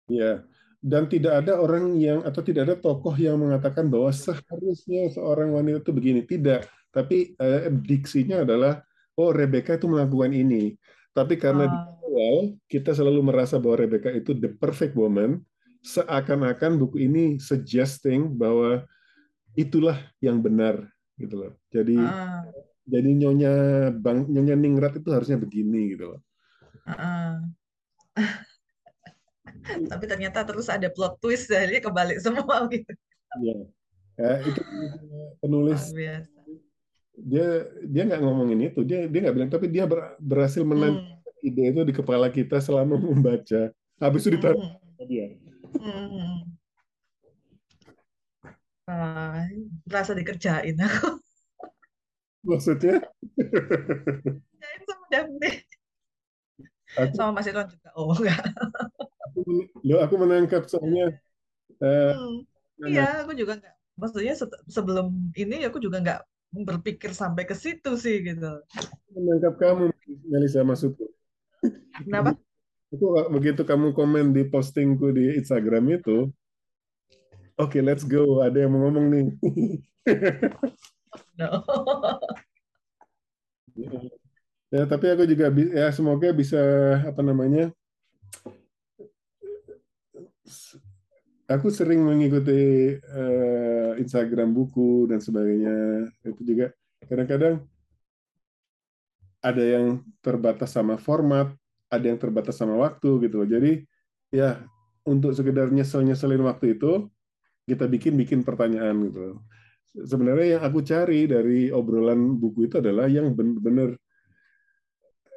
ya. Dan tidak ada orang yang atau tidak ada tokoh yang mengatakan bahwa seharusnya seorang wanita itu begini. Tidak. Tapi eh, diksinya adalah, oh Rebecca itu melakukan ini. Tapi karena di Ah, awal kita selalu merasa bahwa Rebecca itu the perfect woman, seakan-akan buku ini suggesting bahwa itulah yang benar gitu loh. Jadi ah, jadi nyonya bang nyonya Ningrat itu harusnya begini gitu loh. ah. Tapi ternyata terus ada plot twist jadi kebalik semua gitu. Iya. Ya, itu penulis biasa. dia dia nggak ngomongin itu dia dia nggak bilang tapi dia ber- berhasil menanam Hmm. ide itu di kepala kita selama membaca habis itu ditaruh Hmm. dia Hmm. Ah, berasa dikerjain aku. maksudnya sama Daphne. aku Sama Mas Irwan juga. Oh enggak. aku, aku menangkap soalnya eh, Hmm. Iya, aku juga enggak. Maksudnya sebelum ini aku juga enggak berpikir sampai ke situ sih gitu. menangkap kamu Melisa maksudku Kenapa? Itu begitu kamu komen di postingku di Instagram itu oke let's go ada yang mau ngomong nih No. ya tapi aku juga ya semoga bisa apa namanya aku sering mengikuti eh, Instagram buku dan sebagainya itu juga kadang-kadang ada yang terbatas sama format ada yang terbatas sama waktu gitu loh jadi ya untuk sekedar nyesel-nyeselin waktu itu kita bikin-bikin pertanyaan gitu loh. sebenarnya yang aku cari dari obrolan buku itu adalah yang benar-benar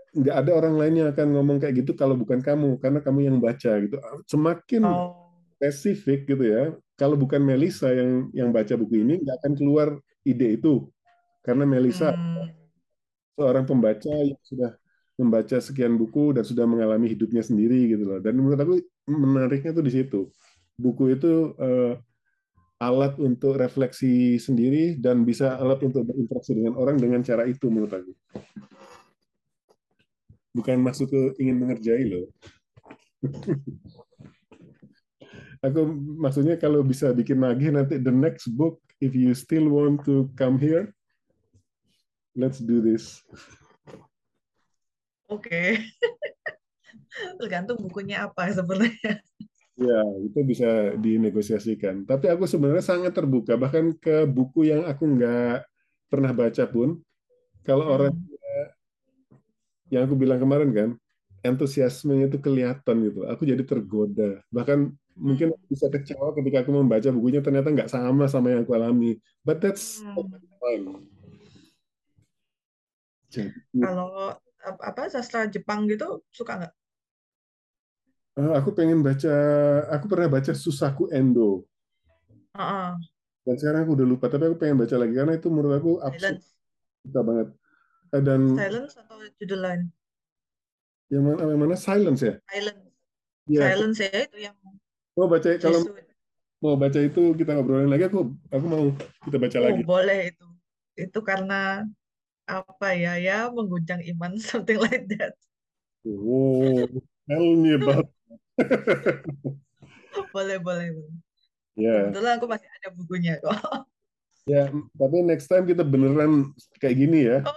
nggak ada orang lain yang akan ngomong kayak gitu kalau bukan kamu karena kamu yang baca gitu semakin Oh. spesifik gitu ya kalau bukan Melisa yang yang baca buku ini nggak akan keluar ide itu karena Melisa Hmm. seorang pembaca yang sudah membaca sekian buku dan sudah mengalami hidupnya sendiri gitu loh. Dan menurut aku menariknya tuh di situ. Buku itu eh, alat untuk refleksi sendiri dan bisa alat untuk berinteraksi dengan orang dengan cara itu menurut aku. Bukan maksudku ingin mengerjai loh. Aku maksudnya kalau bisa bikin lagi nanti the next book if you still want to come here let's do this Oke. Tergantung bukunya apa sebenarnya. ya itu bisa dinegosiasikan tapi aku sebenarnya sangat terbuka bahkan ke buku yang aku nggak pernah baca pun kalau orang Hmm. yang aku bilang kemarin kan antusiasmenya itu kelihatan gitu aku jadi tergoda bahkan mungkin aku bisa kecewa ketika aku membaca bukunya ternyata nggak sama sama yang aku alami but that's Hmm. fine jadi Kalau apa sastra Jepang gitu suka nggak? eh, aku pengen baca aku pernah baca Susaku Endo Ah, ah. dan sekarang aku udah lupa tapi aku pengen baca lagi karena itu menurut aku absurd Silence. suka banget Eh, dan Silence atau judul lain? yang mana, yang mana Silence ya Silence. Iya, Silence ya itu yang mau baca kalau Jesuit. mau baca itu kita ngobrolin lagi aku aku mau kita baca Oh, lagi boleh itu. Itu karena apa ya ya mengguncang iman something like that. oh tell me about Boleh, boleh, ya Kebetulan aku masih ada bukunya kok. ya tapi next time kita beneran kayak gini ya Oh,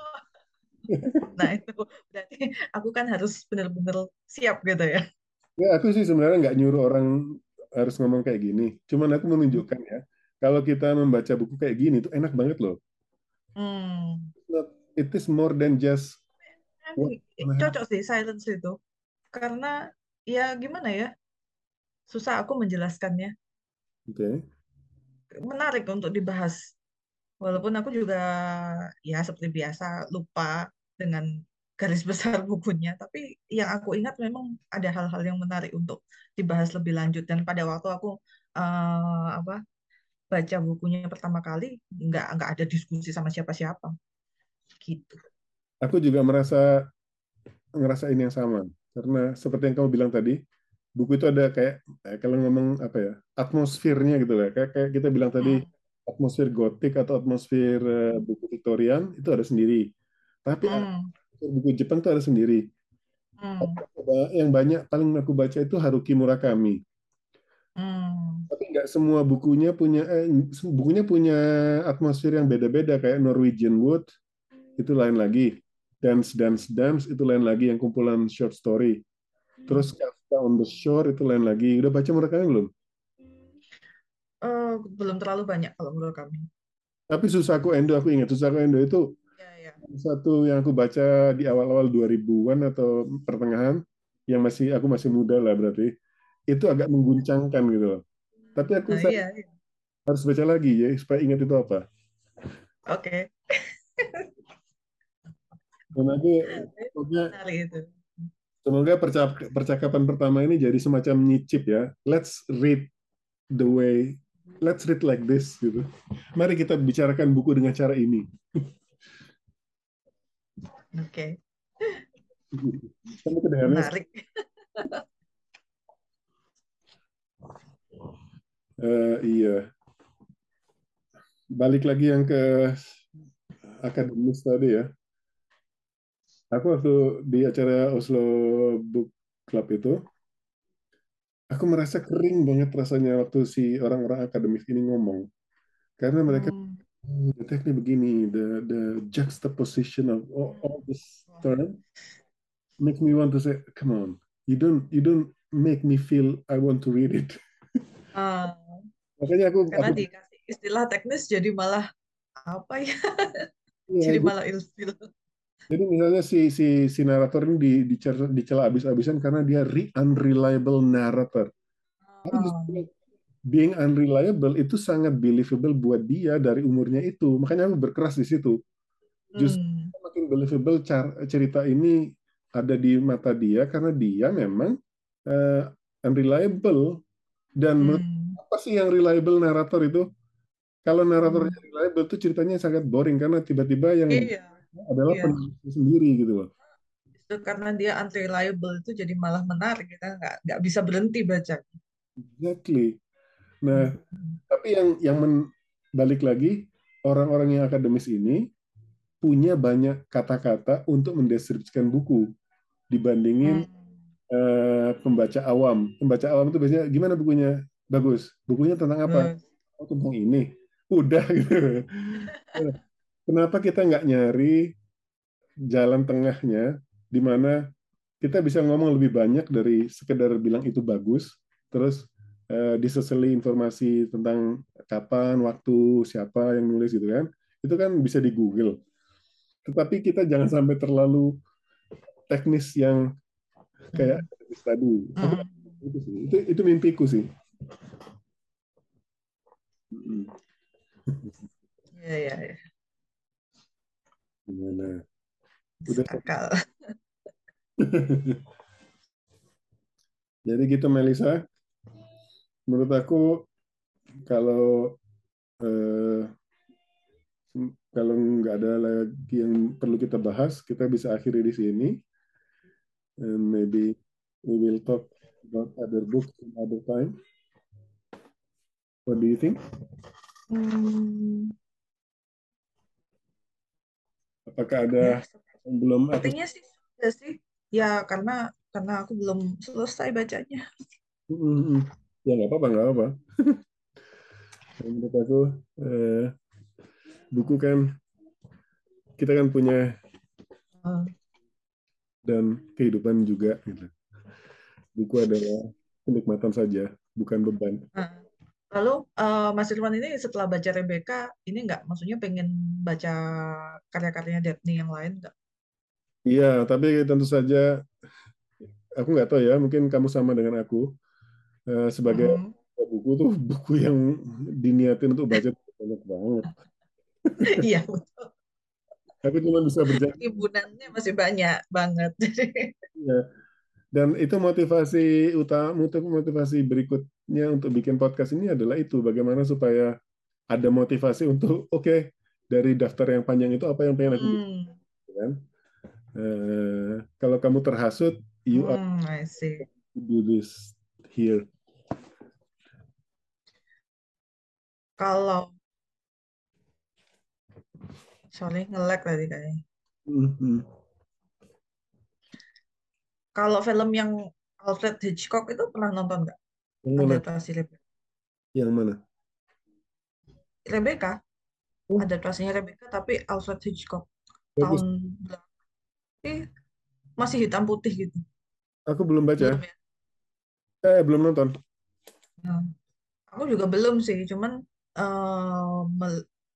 nah itu berarti aku kan harus benar-benar siap gitu ya. Ya, aku sih sebenarnya nggak nyuruh orang harus ngomong kayak gini. Cuman aku menunjukkan ya, kalau kita membaca buku kayak gini itu enak banget loh. Hmm. It is more than just what Cocok sih silence itu. Karena ya gimana ya? Susah aku menjelaskannya. Oke. Menarik untuk dibahas. Walaupun aku juga ya seperti biasa lupa dengan garis besar bukunya, tapi yang aku ingat memang ada hal-hal yang menarik untuk dibahas lebih lanjut. Dan pada waktu aku eh, apa baca bukunya pertama kali, nggak nggak ada diskusi sama siapa-siapa, gitu. Aku juga merasa ngerasain yang sama. Karena seperti yang kamu bilang tadi, buku itu ada kayak eh, kalau ngomong apa ya, atmosfernya gitu lah. Kayak, kayak kita bilang tadi, Hmm, atmosfer gotik atau atmosfer eh, buku Victorian itu ada sendiri. Tapi hmm, buku Jepang itu ada sendiri. hmm, Yang banyak paling aku baca itu Haruki Murakami. hmm, Tapi nggak semua bukunya punya eh, bukunya punya atmosfer yang beda-beda kayak Norwegian Wood itu lain lagi. Dance Dance Dance itu lain lagi yang kumpulan short story. Terus Kafka on the Shore itu lain lagi. Udah baca Murakami belum? Eh, belum terlalu banyak kalau menurut kami. Tapi Susaku Endo aku ingat Susaku Endo itu Ya, ya. satu yang aku baca di awal-awal 2000-an atau pertengahan yang masih aku masih muda lah berarti. Itu agak mengguncangkan gitu loh. Tapi aku Nah, iya, iya. harus baca lagi ya supaya ingat itu apa. Oke, Dan aku itu. semoga percak- percakapan pertama ini jadi semacam nyicip ya. Let's read the way let's read like this gitu. Mari kita bicarakan buku dengan cara ini. Oke, Kamu kedengarannya menarik. eh, iya. Balik lagi yang ke akademis tadi ya. Aku waktu di acara Oslo Book Club itu, aku merasa kering banget rasanya waktu si orang-orang akademis ini ngomong. Karena mereka Hmm, "Oh, the teknik begini, the the juxtaposition of all, all this term makes me want to say, come on, you don't you don't make me feel I want to read it. ah, Makanya aku karena aku dikasih istilah teknis jadi malah apa ya? ya, Jadi malah ilfil. Jadi misalnya si si si narator ini di dicela abis-abisan karena dia re unreliable narrator. Bilang, being unreliable itu sangat believable buat dia dari umurnya itu. Makanya aku berkeras di situ. Justru hmm, makin believable cerita ini ada di mata dia karena dia memang eh, unreliable dan hmm, apa sih yang reliable narator itu? Kalau naratornya hmm. reliable itu ceritanya sangat boring karena tiba-tiba yang Iya, adalah iya. penulisnya sendiri gitu loh. Itu karena dia unreliable itu jadi malah menarik kita nggak nggak bisa berhenti baca. Exactly. Nah, Hmm, tapi yang yang men- balik lagi orang-orang yang akademis ini punya banyak kata-kata untuk mendeskripsikan buku dibandingin hmm, eh, pembaca awam. Pembaca awam itu biasanya gimana bukunya? Bagus. Bukunya tentang apa? bagus. Oh, tentang ini. Udah gitu. Kenapa kita nggak nyari jalan tengahnya di mana kita bisa ngomong lebih banyak dari sekedar bilang itu bagus, terus eh, diseseli informasi tentang kapan, waktu, siapa yang nulis gitu kan. Itu kan bisa di Google. Tetapi kita jangan sampai terlalu teknis yang kayak Hmm, tadi. Hmm. itu. Itu itu mimpiku sih. Iya, iya, iya. Gimana? Udah. Akal. Jadi gitu Melisa. Menurut aku kalau eh, kalau nggak ada lagi yang perlu kita bahas, kita bisa akhiri di sini. And maybe we will talk about other books in other time. What do you think? Hmm, Apakah ada ya, yang belum atau sepertinya sih sudah sih. Ya, karena karena aku belum selesai bacanya. Ya nggak apa-apa nggak apa. Menurut aku eh, buku kan kita kan punya Hmm, dan kehidupan juga gitu. buku adalah kenikmatan saja, bukan beban. Nah, lalu uh, Mas Irwan ini setelah baca Rebecca, ini nggak maksudnya pengen baca karya-karyanya Daphne yang lain nggak? Iya, tapi tentu saja aku nggak tahu ya, mungkin kamu sama dengan aku. Uh, sebagai hmm. buku tuh buku yang diniatin untuk baca banyak banget. Iya betul. Aku cuma bisa berjalan. Himpunannya masih banyak banget. Iya. Dan itu motivasi utama, motivasi berikutnya untuk bikin podcast ini adalah itu, bagaimana supaya ada motivasi untuk, oke, okay, dari daftar yang panjang itu apa yang pengen aku hmm. kan? Uh, kalau kamu terhasut, you hmm, are to do this here. Kalau sorry nge-lag tadi kayaknya. Mm -hmm. Kalau film yang Alfred Hitchcock itu pernah nonton nggak? Yang mana? Adaptasi Rebecca. Yang mana? Rebecca. Oh. Adaptasinya Rebecca tapi Alfred Hitchcock. Bagus. Tahun eh, masih hitam putih gitu. Aku belum baca. Belum ya? Eh, belum nonton. Nah, aku juga belum sih, cuman uh,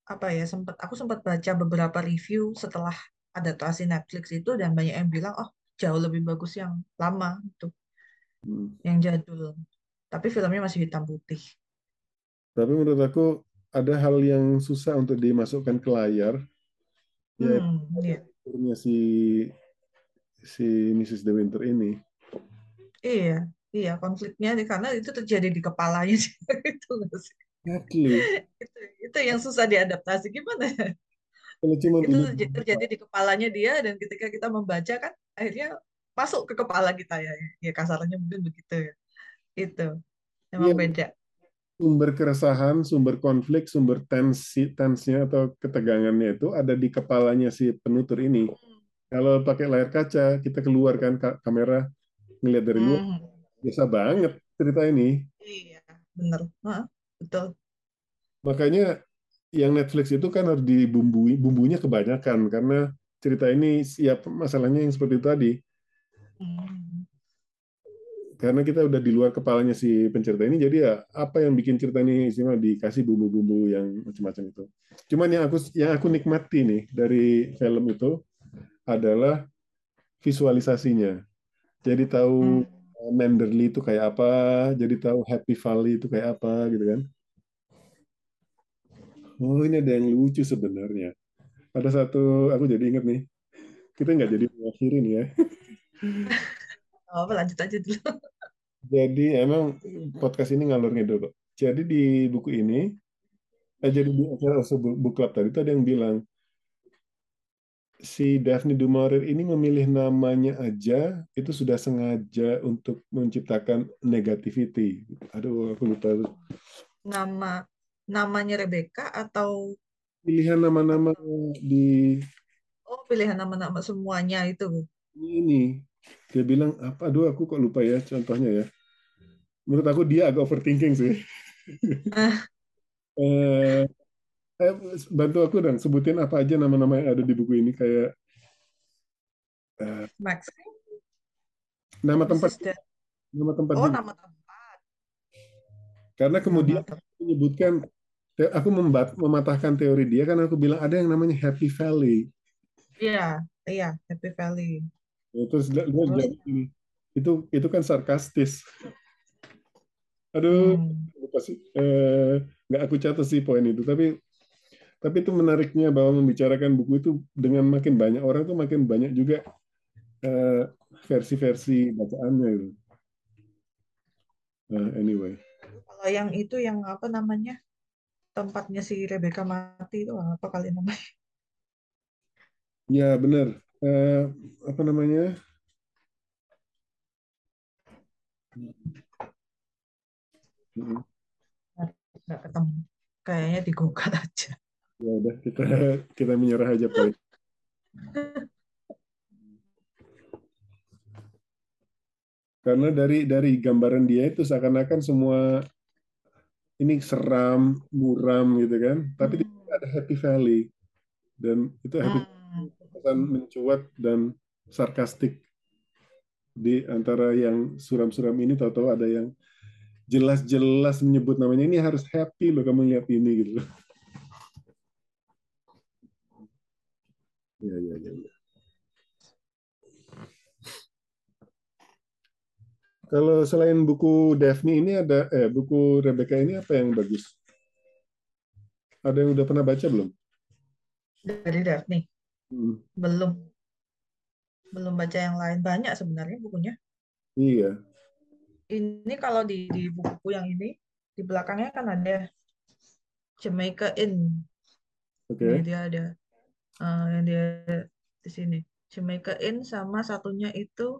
apa ya sempat aku sempat baca beberapa review setelah adaptasi Netflix itu dan banyak yang bilang oh jauh lebih bagus yang lama itu hmm. yang jadul tapi filmnya masih hitam putih tapi menurut aku ada hal yang susah untuk dimasukkan ke layar ya hmm, iya. si si Mrs. De Winter ini iya iya konfliknya karena itu terjadi di kepalanya itu Exactly. itu, itu yang susah diadaptasi gimana Kalau cuma itu terjadi di kepalanya dia dan ketika kita membaca kan akhirnya masuk ke kepala kita ya ya kasarnya mungkin begitu ya itu memang ya, beda sumber keresahan sumber konflik sumber tensi tensinya atau ketegangannya itu ada di kepalanya si penutur ini hmm. kalau pakai layar kaca kita keluarkan kamera ngelihat dari luar hmm. biasa banget cerita ini iya benar betul. Makanya yang Netflix itu kan harus dibumbui, bumbunya kebanyakan karena cerita ini siap masalahnya yang seperti tadi. Hmm. Karena kita udah di luar kepalanya si pencerita ini, jadi ya apa yang bikin cerita ini istimewa dikasih bumbu-bumbu yang macam-macam itu. Cuman yang aku yang aku nikmati nih dari film itu adalah visualisasinya. Jadi tahu hmm Manderley itu kayak apa, jadi tahu Happy Valley itu kayak apa gitu kan. Oh ini ada yang lucu sebenarnya. Ada satu, aku jadi ingat nih, kita nggak jadi mengakhiri nih ya. Oh, lanjut aja dulu. Jadi emang podcast ini ngalur ngidul kok. Jadi di buku ini, eh, jadi di acara book club tadi itu ada yang bilang, si Daphne du Maurier ini memilih namanya aja itu sudah sengaja untuk menciptakan negativity. Aduh, aku lupa. Nama namanya Rebecca atau pilihan nama-nama di Oh, pilihan nama-nama semuanya itu. Ini dia bilang apa? Aduh, aku kok lupa ya contohnya ya. Menurut aku dia agak overthinking sih. Ah. eh, eh, bantu aku dong sebutin apa aja nama-nama yang ada di buku ini kayak uh, Max nama tempat nama tempat oh nama tempat karena kemudian nama menyebutkan aku membat, mematahkan teori dia kan aku bilang ada yang namanya Happy Valley iya iya Happy Valley itu dia itu itu kan sarkastis aduh hmm. lupa sih eh, nggak aku catat sih poin itu tapi tapi itu menariknya bahwa membicarakan buku itu dengan makin banyak orang tuh makin banyak juga uh, versi-versi bacaannya itu. Uh, anyway. Kalau yang itu yang apa namanya tempatnya si Rebecca mati itu apa kali namanya? Ya benar. Uh, apa namanya? Nggak ketemu. Kayaknya di Google aja ya udah kita kita menyerah aja pak karena dari dari gambaran dia itu seakan-akan semua ini seram muram gitu kan tapi hmm. ada happy valley dan itu happy hmm. mencuat dan sarkastik di antara yang suram-suram ini tahu-tahu ada yang jelas-jelas menyebut namanya ini harus happy loh kamu lihat ini gitu. Ya, ya, ya, ya. Kalau selain buku Daphne ini ada eh buku Rebecca ini apa yang bagus? Ada yang udah pernah baca belum? Dari Daphne. Hmm. Belum. Belum baca yang lain. Banyak sebenarnya bukunya. Iya. Ini kalau di, di buku yang ini, di belakangnya kan ada Jamaica Inn. Oke. Ini dia ada. Uh, yang dia di sini. Jamaica Inn sama satunya itu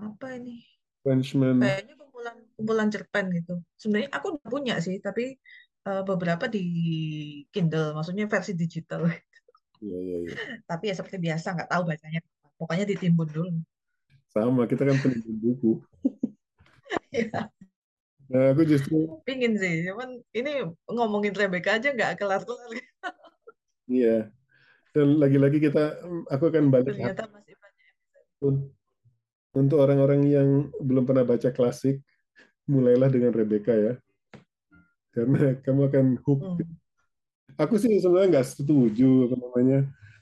apa ini? Frenchman. Kayaknya kumpulan kumpulan cerpen gitu. Sebenarnya aku udah punya sih, tapi uh, beberapa di Kindle, maksudnya versi digital. Iya, iya, iya. Tapi ya seperti biasa, nggak tahu bacanya. Pokoknya ditimbun dulu. Sama, kita kan penimbun buku. Iya. Nah, aku justru Pingin sih, cuman ini ngomongin Rebecca aja nggak kelar-kelar. iya. Dan lagi-lagi kita, aku akan balik Ternyata masih banyak. Untuk orang-orang yang belum pernah baca klasik, mulailah dengan Rebecca ya. Karena kamu akan hook. Hmm. Aku sih sebenarnya nggak setuju apa namanya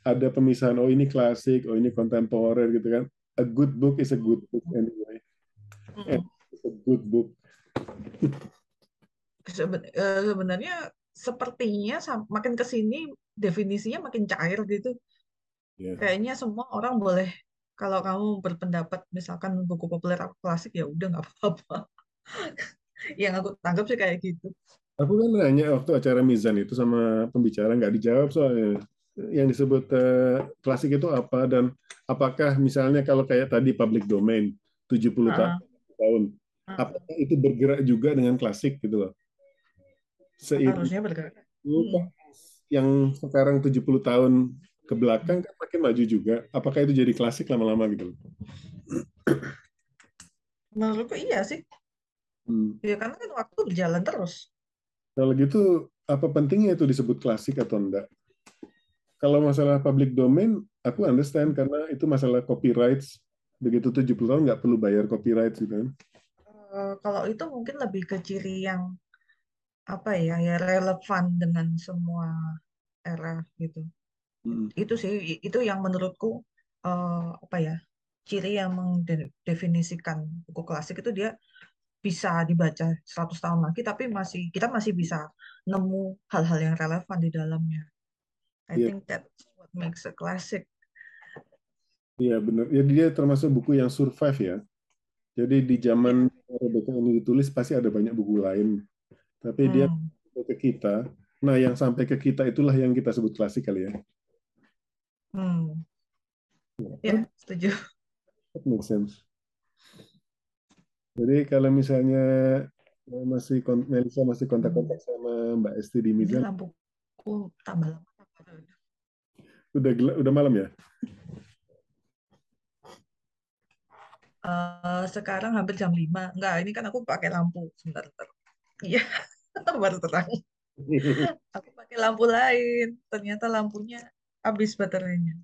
ada pemisahan oh ini klasik, oh ini kontemporer gitu kan. A good book is a good book anyway. Hmm. It's a good book. Seben- eh, sebenarnya sepertinya makin ke sini definisinya makin cair gitu. Ya. Kayaknya semua orang boleh kalau kamu berpendapat misalkan buku populer atau klasik ya udah nggak apa-apa. Yang aku tangkap sih kayak gitu. Aku kan nanya waktu acara Mizan itu sama pembicara nggak dijawab soalnya yang disebut eh, klasik itu apa dan apakah misalnya kalau kayak tadi public domain 70 Ah. ta- tahun Ah. apakah itu bergerak juga dengan klasik gitu loh. Seiring Harusnya bergerak. kan yang sekarang 70 tahun ke belakang kan makin maju juga. Apakah itu jadi klasik lama-lama gitu loh. Menurutku iya sih. Hmm. Ya karena kan waktu berjalan terus. Kalau gitu apa pentingnya itu disebut klasik atau enggak? Kalau masalah public domain, aku understand karena itu masalah copyright. Begitu 70 tahun nggak perlu bayar copyright gitu kan. Eh, kalau itu mungkin lebih ke ciri yang apa ya ya relevan dengan semua era gitu. Hmm. Itu sih itu yang menurutku eh, apa ya ciri yang mendefinisikan buku klasik itu dia bisa dibaca 100 tahun lagi tapi masih kita masih bisa nemu hal-hal yang relevan di dalamnya. I Iya. think that's what makes a classic. Iya benar. Jadi dia termasuk buku yang survive ya. Jadi di zaman Rebecca ini ditulis pasti ada banyak buku lain. Tapi dia Hmm. sampai ke kita. Nah yang sampai ke kita itulah yang kita sebut klasik kali ya. Hmm. Ya, setuju. That makes sense. Jadi kalau misalnya eh, masih Melisa masih kontak-kontak sama Mbak Esti di Ini Mizan, lampuku tambah lama. udah udah malam ya? Eh, sekarang hampir jam 5. Enggak, ini kan aku pakai lampu. Sebentar, sebentar. Iya, baru terang. Aku pakai lampu lain. Ternyata lampunya habis baterainya.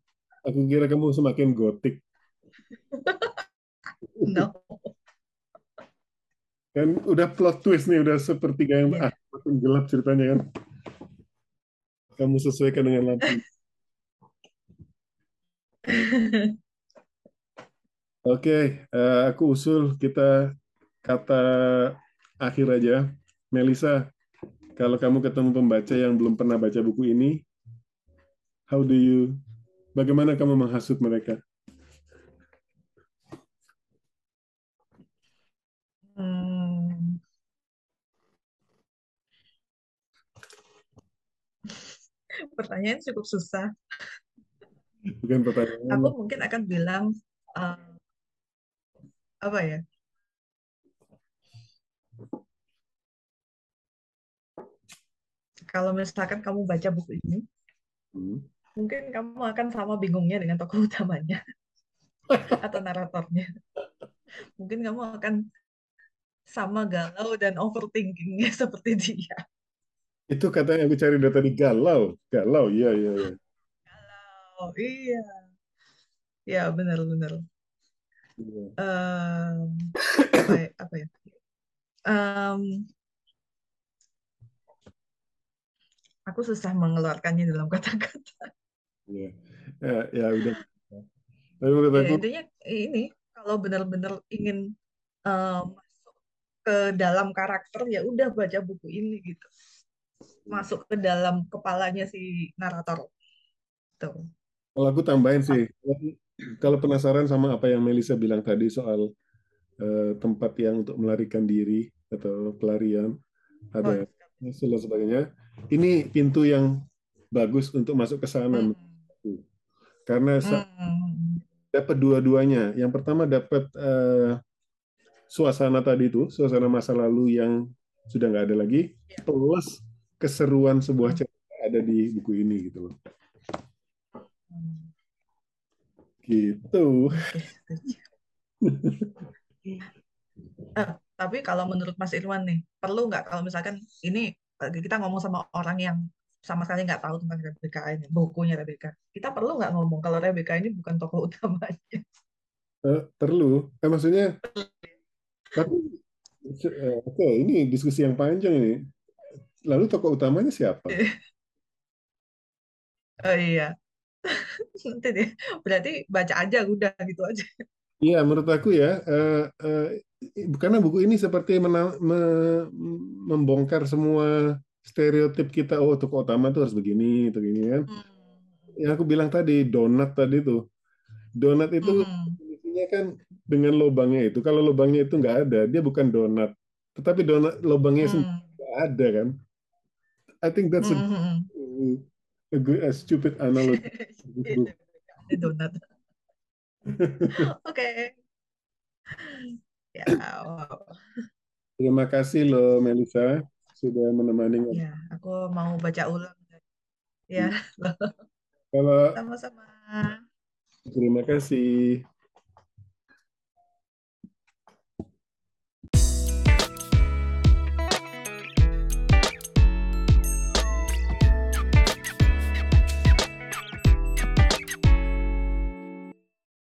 Aku kira kamu semakin gotik. No. Kan udah plot twist nih, udah sepertiga yang Iya. ah, makin gelap ceritanya kan. Kamu sesuaikan dengan lampu. Oke, eh, aku usul kita kata akhir aja. Melisa, kalau kamu ketemu pembaca yang belum pernah baca buku ini, how do you, bagaimana kamu menghasut mereka? Hmm. Pertanyaan cukup susah. Bukan pertanyaan. Aku mungkin akan bilang eh, apa ya? Kalau misalkan kamu baca buku ini, Hmm. Mungkin kamu akan sama bingungnya dengan tokoh utamanya atau naratornya. Mungkin kamu akan sama galau dan overthinkingnya seperti dia. Itu kata yang aku cari dari tadi galau, galau, iya iya iya. Oh iya, ya benar-benar. Iya. em, apa ya, apa ya? Em, aku susah mengeluarkannya dalam kata-kata. Iya. Ya, ya udah. Tapi menurut Ya aku intinya ini kalau benar-benar ingin em, masuk ke dalam karakter ya udah baca buku ini gitu. Masuk ke dalam kepalanya si narator. Tuh. kalau aku tambahin sih, kalau penasaran sama apa yang Melisa bilang tadi soal eh, tempat yang untuk melarikan diri atau pelarian, Oh, ada hasil dan sebagainya. Ini pintu yang bagus untuk masuk ke sana hmm. Karena hmm, dapat dua-duanya. Yang pertama dapat eh, suasana tadi itu, suasana masa lalu yang sudah nggak ada lagi, ya. plus keseruan sebuah Hmm, cerita ada di buku ini gitu loh. Gitu. Eh, tapi kalau menurut Mas Irwan nih, perlu nggak kalau misalkan ini eh, kita ngomong sama orang yang sama sekali nggak tahu tentang Rebecca ini, bukunya Rebecca. Kita perlu nggak ngomong kalau Rebecca ini bukan tokoh utamanya? Eh, perlu. Eh, maksudnya, tapi eh, oke, ini diskusi yang panjang ini. Lalu tokoh utamanya siapa? Oh iya, nanti deh. Berarti baca aja udah gitu aja. Iya, menurut aku ya, eh, eh, karena buku ini seperti mena- me- membongkar semua stereotip kita. Oh, tokoh utama tuh harus begini, itu gini kan. Hmm, Yang aku bilang tadi, donat tadi tuh. Donat itu hmm, definisinya kan dengan lubangnya itu. Kalau lubangnya itu nggak ada, dia bukan donat. Tetapi donat lubangnya hmm, nggak ada kan. I think that's a, hmm, hmm, hmm. a good, a stupid analogy. Donat. Oke. Ya, wow. Terima kasih loh Melisa sudah menemani. Ya, aku mau baca ulang. Ya, Kalau sama-sama. terima kasih.